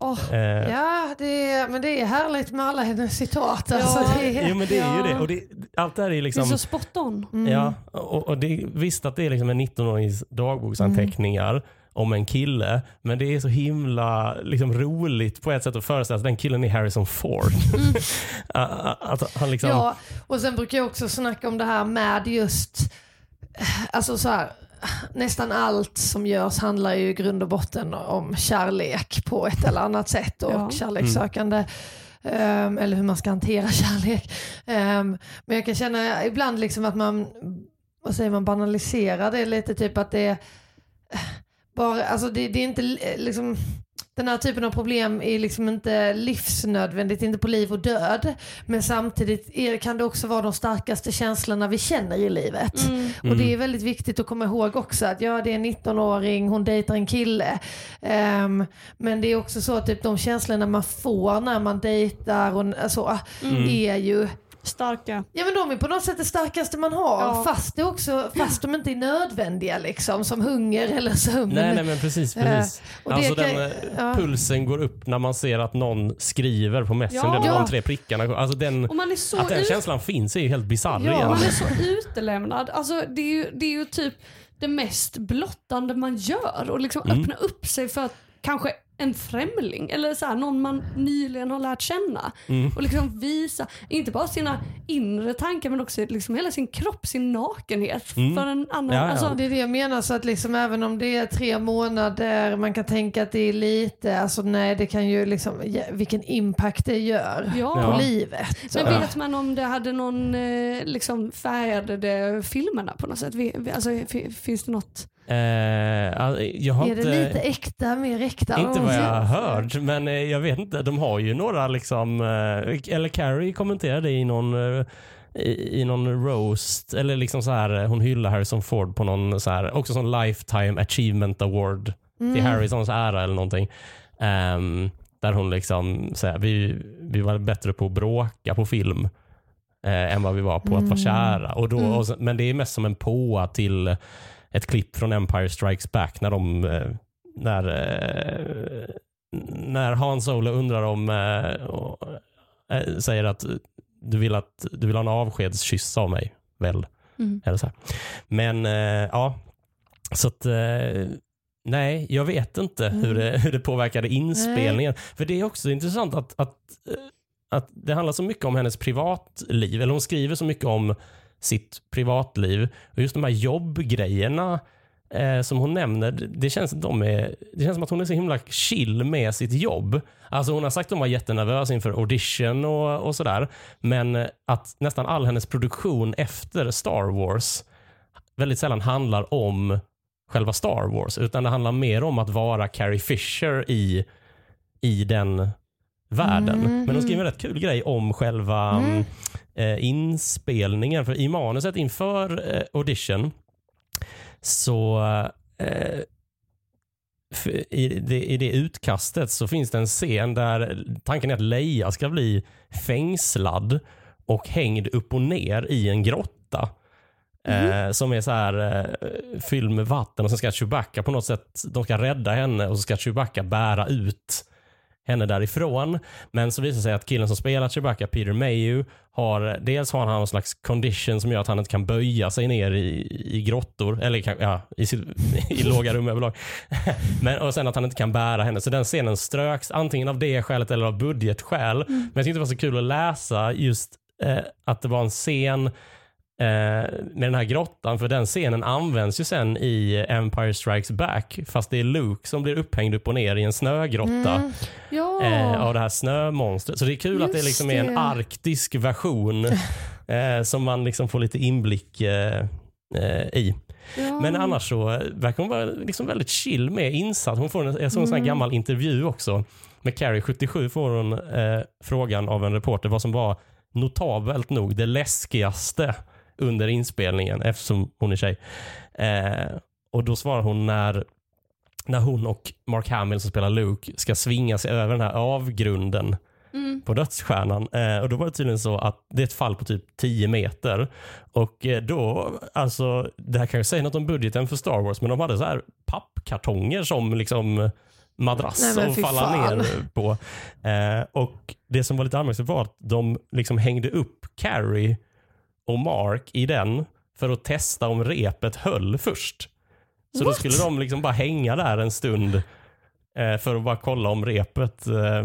Åh, Eh, Ja, det är, men det är härligt med alla hennes citat. Alltså, Ja. det är, Jo men det är ju Ja. det. Och det allt det här är det är liksom så spot on. mm. Ja, och, och det, visst att det är liksom en 19-årings dagboksanteckningar om en kille, men det är så himla liksom, roligt på ett sätt att föreställa sig att den killen är Harrison Ford. att han liksom, Ja, och sen brukar jag också snacka om det här med just, alltså så här, nästan allt som görs handlar ju i grund och botten om kärlek på ett eller annat sätt och Ja. kärlekssökande. ehm, eller hur man ska hantera kärlek. Ehm, men jag kan känna ibland liksom att man, vad säger man, banaliserar det lite. Typ att det är bara, alltså det, det är inte eh, liksom den här typen av problem är liksom inte livsnödvändigt, inte på liv och död. Men samtidigt är, kan det också vara de starkaste känslorna vi känner i livet. Mm. Och det är väldigt viktigt att komma ihåg också att ja, det är en 19-åring, hon dejtar en kille. Ehm, men det är också så att typ, de känslorna man får när man dejtar och så, Mm. är ju Starka. Ja men de är på något sätt det starkaste man har Ja. fast, det också, fast de inte är nödvändiga liksom som hunger eller sömn. nej, nej men precis. Eh, precis. och det Alltså kan- den, eh, ja. Pulsen går upp när man ser att någon skriver på Messenger Ja. de tre prickarna. Alltså den, Och man är så att den ut- känslan finns är ju helt bisarr Ja. Man är så utelämnad. Alltså, det, är ju, det är ju typ det mest blottande man gör och liksom Mm. öppna upp sig för att kanske en främling eller så här, någon man nyligen har lärt känna. Mm. Och liksom visa, inte bara sina inre tankar men också liksom hela sin kropp, sin nakenhet Mm. för en annan. Ja, ja. Alltså, Det är det jag menar, så att liksom även om det är tre månader, man kan tänka att det är lite, alltså nej det kan ju liksom, ja, vilken impact det gör Ja. på Ja. livet. Men vet man om det hade någon, eh, liksom färgade det filmerna på något sätt? Vi- vi- Alltså, fi- finns det något? Eh, jag har Är det inte... lite äkta, mer äkta? Inte vad jag har hört, men eh, jag vet inte. De har ju några liksom, eh, eller Carrie kommenterade i någon eh, i, i någon roast, eller liksom så här, eh, hon hyllar Harrison Ford på någon så här, också sån lifetime achievement award till Mm. Harrisons ära eller någonting. Ehm, där hon liksom säger, vi, vi var bättre på att bråka på film eh, än vad vi var på att vara Mm. kära. Och då, Mm. och sen, men det är mest som en påa till ett klipp från Empire Strikes Back när de eh, när, eh, när Han Solo undrar om eh, och, eh, säger att du vill, att du vill ha en avskedskyss av mig, väl? Mm. Eller så här. Men eh, ja, så att nej, jag vet inte hur, Mm. det, hur det påverkade inspelningen. För det är också intressant att, att, att det handlar så mycket om hennes privatliv, eller hon skriver så mycket om sitt privatliv. Och just de här jobbgrejerna eh, som hon nämner, det- känns, de är, det känns som att hon är så himla chill med sitt jobb. Alltså hon har sagt att hon var jättenervös inför audition och, och sådär. Men att nästan all hennes produktion efter Star Wars väldigt sällan handlar om själva Star Wars, utan det handlar mer om att vara Carrie Fisher i, i den världen. Mm. Men hon skriver en rätt kul grej om själva mm. eh, inspelningen. För i manuset inför eh, audition så eh, i, det, i det utkastet så finns det en scen där tanken är att Leia ska bli fängslad och hängd upp och ner i en grotta. Eh, som är så här eh, fylld med vatten och sen ska Chewbacca på något sätt, de ska rädda henne och så ska Chewbacca bära ut henne därifrån. Men så visar det sig att killen som spelar Chewbacca, Peter Mayhew, har, dels har han någon slags condition som gör att han inte kan böja sig ner i, i grottor, eller ja, i, i låga rum överlag. Men, och sen att han inte kan bära henne. Så den scenen ströks antingen av det skälet eller av budgetskäl. Men jag tyckte det var så kul att läsa just eh, att det var en scen med den här grottan, för den scenen används ju sen i Empire Strikes Back, fast det är Luke som blir upphängd upp och ner i en snögrotta Mm. Ja. eh, av det här snömonstret. Så det är kul att det Just liksom är en arktisk version eh, som man liksom får lite inblick eh, eh, i. ja. Men annars så eh, verkar hon vara liksom väldigt chill med insatt. Hon får en, jag såg en Mm. gammal intervju också. Med Carrie 77 får hon eh, frågan av en reporter vad som var notabelt nog det läskigaste under inspelningen eftersom hon är tjej. Eh, och då svarar hon när, när hon och Mark Hamill som spelar Luke ska svinga sig över den här avgrunden Mm. på dödsstjärnan. Eh, och då var det tydligen så att det är ett fall på typ 10 meter. Och eh, då, alltså, det här kan ju säga något om budgeten för Star Wars, men de hade så här pappkartonger som liksom madrass Nej, att falla fan. ner på. Eh, och det som var lite anmärkningsvärt var att de liksom hängde upp Carrie och Mark i den för att testa om repet höll först. Så då What? skulle de liksom bara hänga där en stund eh, för att bara kolla om repet eh,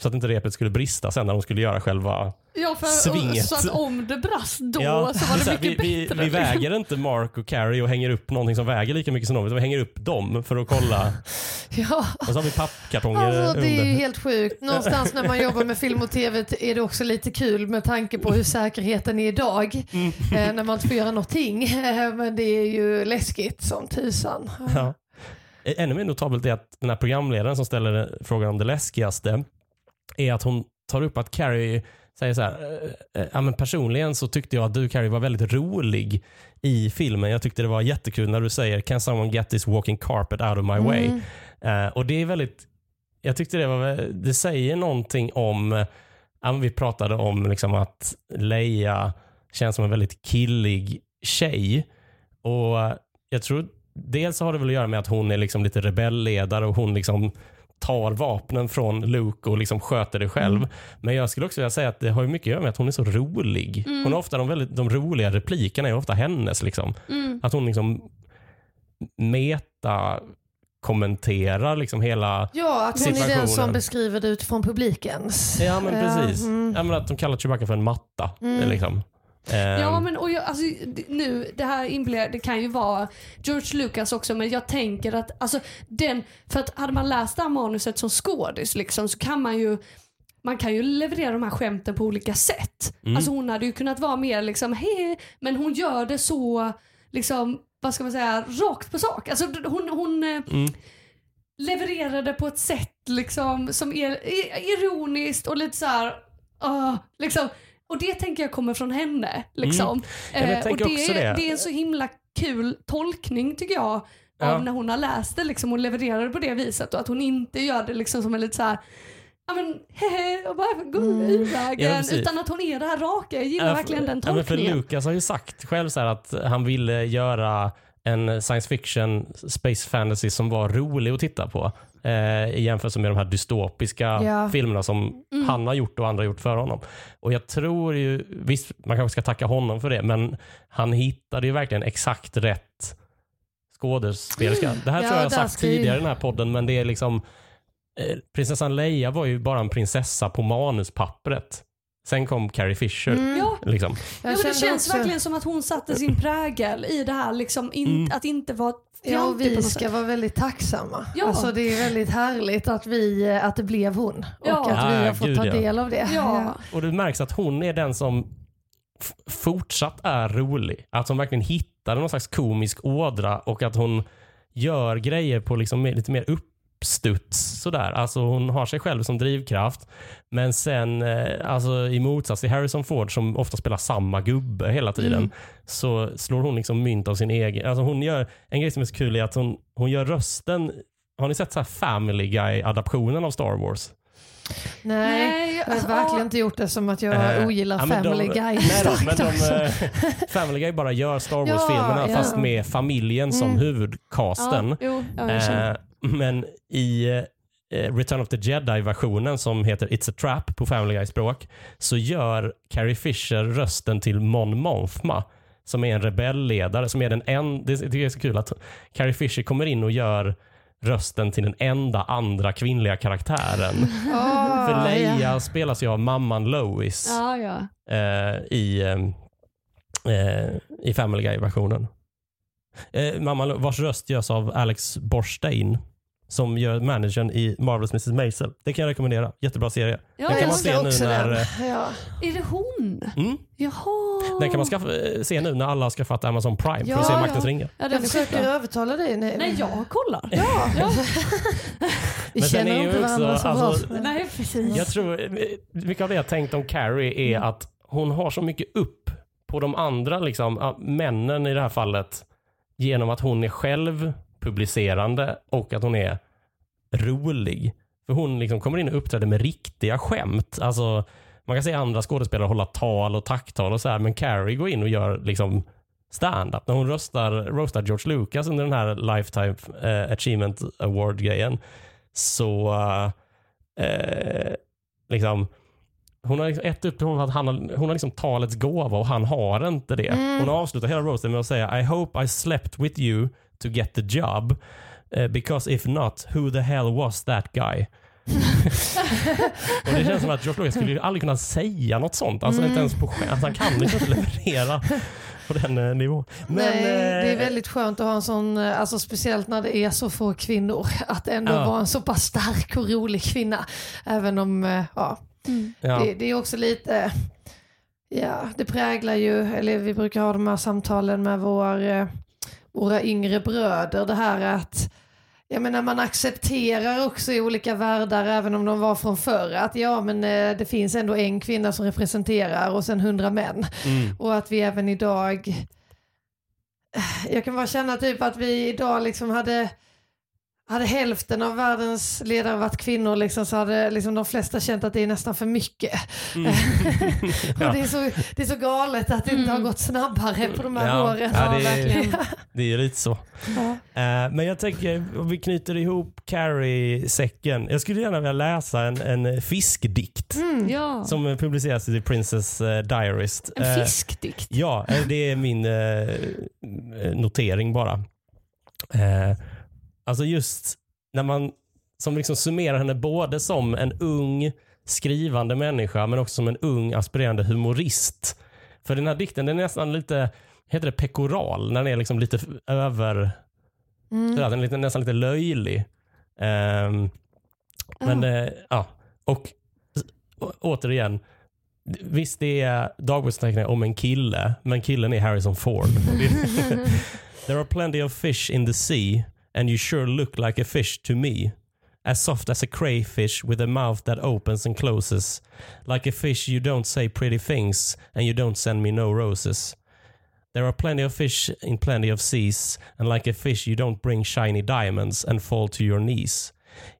så att inte repet skulle brista sen när de skulle göra själva... Ja, för, Svinget. så att om det brast då Ja, så var det här, mycket vi, bättre. Vi, väger inte Mark och Carrie och hänger upp någonting som väger lika mycket som dem, utan vi hänger upp dem för att kolla. Ja. Och så har vi pappkartonger Alltså, det är ju under. helt sjukt. Någonstans när man jobbar med film och tv är det också lite kul med tanke på hur säkerheten är idag. Mm. Eh, när man inte får göra någonting. Eh, men det är ju läskigt som tusan. Ja. Ännu mer notabelt är att den här programledaren som ställer frågan om det läskigaste är att hon tar upp att Carrie säger så här, "Eh, eh, ja, men personligen så tyckte jag att du Carrie var väldigt rolig i filmen. Jag tyckte det var jättekul när du säger “Can someone get this walking carpet out of my way?” Mm. Eh, och det är väldigt, jag tyckte det var, det säger någonting om, ja, vi pratade om liksom att Leia känns som en väldigt killig tjej. Och jag tror dels har det väl att göra med att hon är liksom lite rebellledare och hon liksom tar vapnen från Luke och liksom sköter det själv. Mm. Men jag skulle också vilja säga att det har ju mycket att göra med att hon är så rolig. Mm. Hon har ofta de, väldigt, de roliga replikerna är ofta hennes. Liksom. Mm. Att hon liksom meta kommenterar liksom hela... Ja, att hon är den som beskriver det utifrån publikens. Ja men precis. mm. Ja, men att de kallar Chewbacca för en matta. Mm. Liksom. Ehm, Ja men och jag, alltså, nu, det här inbillar det kan ju vara George Lucas också men jag tänker att alltså den, för att hade man läst det här manuset som skådis liksom så kan man ju man kan ju leverera de här skämten på olika sätt. Mm. Alltså hon hade ju kunnat vara mer liksom hej men hon gör det så liksom vad ska man säga rakt på sak. Alltså hon, hon eh, Mm. levererade på ett sätt liksom som är är ironiskt och lite så här, ah, liksom. Och det tänker jag kommer från henne. Liksom. Mm. Ja, Eh, och det, det. det är en så himla kul tolkning tycker jag av Ja. när hon har läst det liksom, och levererar det på det viset och att hon inte gör det liksom som en lite så här Ja men hehe och bara gå Mm. vägen Ja, utan att hon är det här raka. Jag gillar Ja, verkligen den Ja, men för tolkningen. Lucas har ju sagt själv så att han ville göra en science fiction space fantasy som var rolig att titta på. Eh, I jämförelse med de här dystopiska Ja. filmerna som Mm. han har gjort och andra har gjort för honom. Och jag tror ju, visst man kanske ska tacka honom för det, men han hittade ju verkligen exakt rätt skådespelerska. Det här Ja, tror jag jag har sagt tidigare i den här podden, men det är liksom eh, Prinsessan Leia var ju bara en prinsessa på manuspappret. Sen kom Carrie Fisher. Mm. Ja, Liksom. Ja men det känns också- verkligen som att hon satte sin prägel i det här liksom in, Mm. att inte vara Ja, och vi ska sätt. vara väldigt tacksamma. Ja. Alltså, det är väldigt härligt att, vi, att det blev hon och Ja. att vi Ja, har fått gud, ta ja. del av det. Ja. Och det märks att hon är den som fortsatt är rolig. Att hon verkligen hittar någon slags komisk ådra och att hon gör grejer på liksom mer, lite mer uppstuds. Sådär. Alltså hon har sig själv som drivkraft. Men sen eh, alltså i motsats till Harrison Ford som ofta spelar samma gubbe hela tiden Mm. så slår hon liksom mynt av sin egen. Alltså hon gör, en grej som är så kul är att hon, hon gör rösten har ni sett så här Family Guy-adaptionen av Star Wars? Nej, jag har alltså, verkligen inte gjort det som att jag Eh, ogillar ja, men de- Family Guy Nej då, men de, eh, Family Guy bara gör Star Ja, Wars-filmerna ja. fast med familjen som Mm. huvudcasten. Ja, jo, ja. Eh, men i eh, Return of the Jedi-versionen som heter It's a Trap på Family Guy-språk så gör Carrie Fisher rösten till Mon Mothma som är en rebellledare som är den en, det tycker jag är så kul att Carrie Fisher kommer in och gör rösten till den enda andra kvinnliga karaktären. Ah, För Leia ja. spelas ju av mamman Lois Ja, ja. eh, i, eh, eh, i Family Guy-versionen. Eh, mamma, vars röst görs av Alex Borstein som gör managern i Marvelous Mrs. Maisel. Det kan jag rekommendera. Jättebra serie. Ja, Den kan jag man se nu när, den. eh, Ja. Är det hon? Mm, Jaha. den kan man skaffa, eh, se nu när alla har skaffat Amazon Prime för att se Ja, Maktens ja. ringar. Ja, den Jag försöker skitbra. övertala dig. Nej, Nej, jag kollar. Ja. Ja. Vi Men känner är ju inte varandra så alltså, bra. Nej, precis. Jag tror, eh, mycket av det jag tänkt om Carrie är att hon har så mycket upp på de andra liksom, ja, männen i det här fallet genom att hon är självpublicerande och att hon är rolig. För hon liksom kommer in och uppträder med riktiga skämt. Alltså, man kan se andra skådespelare hålla tal och tacktal och så här, men Carrie går in och gör liksom stand-up. När hon röstar, roastar George Lucas under den här Lifetime eh, Achievement Award-grejen så eh, liksom hon har liksom ett upp hon har, han hon har liksom talets gåva och han har inte det. Hon avslutar hela roasten med att säga I hope I slept with you to get the job. Eh, because if not, who the hell was that guy? och Det känns som att George Lucas skulle ju aldrig kunna säga något sånt. Alltså inte ens på skämt. Alltså, han kan liksom inte leverera på den eh, nivån. Men, Nej, det är eh, väldigt skönt att ha en sån, eh, alltså speciellt när det är så få kvinnor, att ändå Ja. vara en så pass stark och rolig kvinna. Även om, eh, ja, ja. det, det är också lite, ja, det präglar ju, eller vi brukar ha de här samtalen med vår, våra yngre bröder, det här att jag menar man accepterar också i olika världar, även om de var från förr, att ja men eh, det finns ändå en kvinna som representerar och sen hundra män. Mm. Och att vi även idag, jag kan bara känna typ att vi idag liksom hade, hade hälften av världens ledare varit kvinnor liksom, så hade liksom de flesta känt att det är nästan för mycket. Mm. och det, är så, det är så galet att det inte har gått snabbare på de här Ja, åren. ja, det är-. Det är ju lite så. Ja. Eh, men jag tänker, om vi knyter ihop Carrie-säcken. Jag skulle gärna vilja läsa en, en fiskdikt Mm. Ja. som publiceras i Princess eh, Diarist. En Eh, fiskdikt. Ja, eh, det är min eh, notering bara. Alltså just när man som liksom summerar henne både som en ung skrivande människa men också som en ung aspirerande humorist. För den här dikten den är nästan lite, heter det pekoral? När den är liksom lite över, Mm. sådär, den är lite, nästan lite löjlig. Ehm, men eh, ja, och å- återigen, visst det är dagboksanteckningar om en kille, men killen är Harrison Ford. There are plenty of fish in the sea and you sure look like a fish to me. As soft as a crayfish with a mouth that opens and closes. Like a fish you don't say pretty things and you don't send me no roses. There are plenty of fish in plenty of seas, and like a fish, you don't bring shiny diamonds and fall to your knees.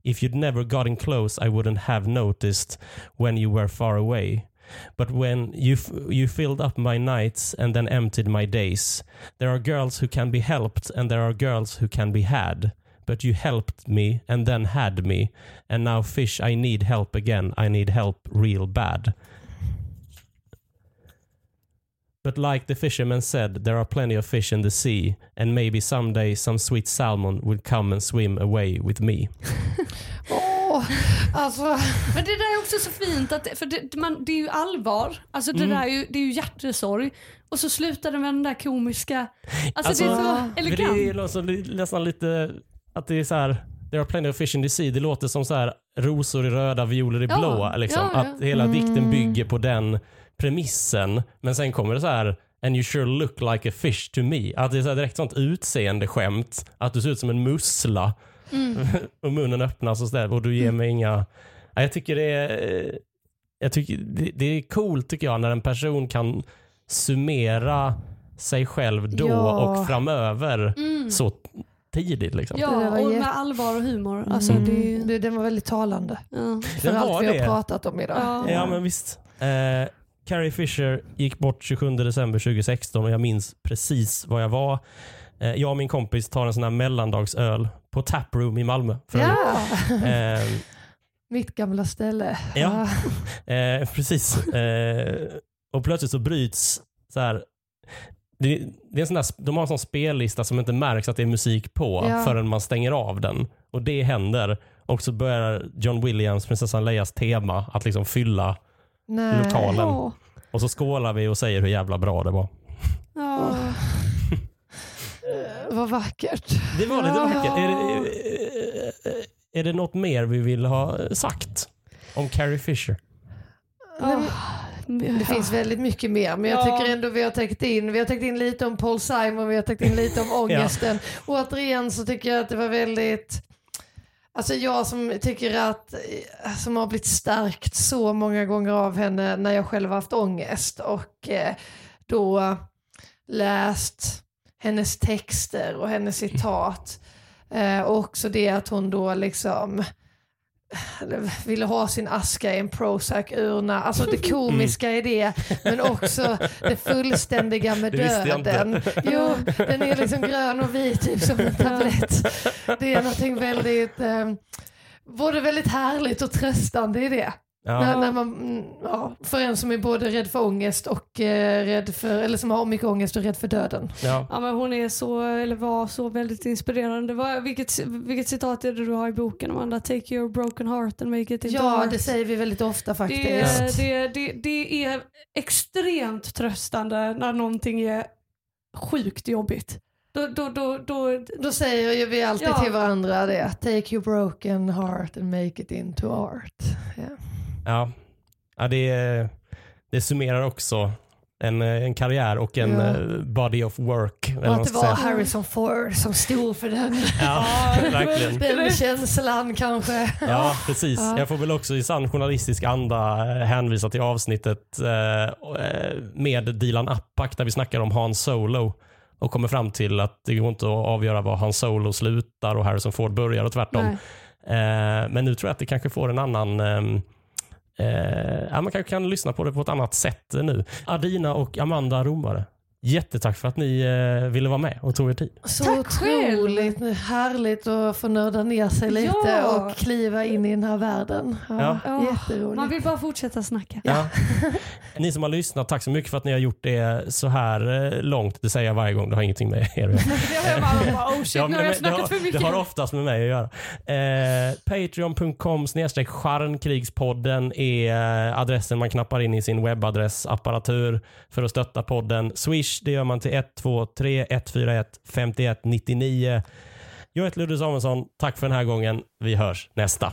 If you'd never gotten close, I wouldn't have noticed when you were far away. But when you f- you filled up my nights and then emptied my days, there are girls who can be helped and there are girls who can be had. But you helped me and then had me, and now fish, I need help again. I need help real bad. But like the fisherman said, there are plenty of fish in the sea, and maybe someday some sweet salmon will come and swim away with me. Åh, alltså, Men det där är också så fint, att, för det, man, det är ju allvar. Alltså det, Mm. där är ju, det är ju hjärtesorg. Och så slutar det med den där komiska... Alltså, Alltså, det är så elegant. det är alltså li- nästan lite att det är så här. There are plenty of fish in the sea. Det låter som så här rosor i röda, violer i Ja, blå. Liksom. ja, ja. Att hela dikten bygger på den premissen. Men sen kommer det så här. And you sure look like a fish to me. Att det är så här direkt sånt utseende skämt. Att du ser ut som en mussla. Mm. och munnen öppnas och, så där, och du ger mig inga... Ja, Jag tycker det är... eh, Jag tycker det, det är coolt tycker jag när en person kan summera sig själv då Ja. och framöver Mm. så tidigt. Liksom. Ja, Det där var och med allvar och humor. Alltså, mm, det, det, den var väldigt talande ja. för Den allt vi har det. pratat om idag. Ja. Ja, men visst. Eh, Carrie Fisher gick bort 27 december 2016 och jag minns precis var jag var. Eh, jag och min kompis tar en sån här mellandagsöl på Taproom i Malmö. För Ja, eh, mitt gamla ställe. Ja. Eh, precis. Eh, och plötsligt så bryts så här. Det, det är en sån där, de har en sån spellista som inte märks att det är musik på Ja. förrän man stänger av den. Och det händer. Och så börjar John Williams, prinsessan Leias tema att liksom fylla Nej. lokalen. Och så skålar vi och säger hur jävla bra det var. Ja. Vad vackert. Det var lite Ja. vackert. Är det, är det något mer vi vill ha sagt om Carrie Fisher? Nej, men Det finns väldigt mycket mer men jag Ja. tycker ändå vi har täckt in, vi har täckt in lite om Paul Simon, vi har täckt in lite om ångesten. Och återigen så tycker jag att det var väldigt, alltså jag som tycker att, som har blivit stärkt så många gånger av henne när jag själv har haft ångest och eh, då läst hennes texter och hennes citat. Eh, och också det att hon då liksom ville ha sin aska i en Prozac-urna. Alltså det komiska i det, men också det fullständiga med döden. Jo, den är liksom grön och vit typ som en tablett. Det är någonting väldigt, eh, både väldigt härligt och tröstande i det. När, Ja. när man, mm, ja, för en som är både rädd för ångest och eh, rädd för, eller som har mycket ångest och rädd för döden. Ja. Ja, men hon är så, eller var så väldigt inspirerande. Vad, vilket, vilket citat är det du har i boken Amanda? Take your broken heart and make it into Ja, art. det säger vi väldigt ofta faktiskt. det, det, det, det är extremt tröstande när någonting är sjukt jobbigt. Då, då, då, då, Då säger ju vi alltid Ja. till varandra det. Take your broken heart and make it into art. Ja. Ja, ja det, det summerar också en, en karriär och en Ja. eh, body of work. Och att det var säga. Harrison Ford som stod för den, Ja, verkligen. den känslan kanske. Ja, precis. Ja. Jag får väl också i sann journalistisk anda eh, hänvisa till avsnittet eh, eh, med Dilan Appak där vi snackar om Han Solo och kommer fram till att det går inte att avgöra var Han Solo slutar och Harrison Ford börjar och tvärtom. nej. Eh, men nu tror jag att det kanske får en annan ehm, eh, ja, man kanske kan lyssna på det på ett annat sätt nu. Adina och Amanda Romare, jättetack för att ni eh, ville vara med och tog er tid. Så Tack själv. otroligt härligt att få nörda ner sig lite Ja. och kliva in i den här världen. Ja, Ja. Jätteroligt. Man vill bara fortsätta snacka. Ja. ni som har lyssnat, tack så mycket för att ni har gjort det så här eh, långt. Det säger jag varje gång, det har ingenting med er att göra. Det, har, för mycket. det har oftast med mig att göra. Eh, Patreon.com snedstreck Stjärnkrigspodden är eh, adressen man knappar in i sin webbadressapparatur för att stötta podden. Swish, det gör man till 123 141 51 99. Jag heter Ludde Samuelsson. Tack för den här gången. Vi hörs nästa.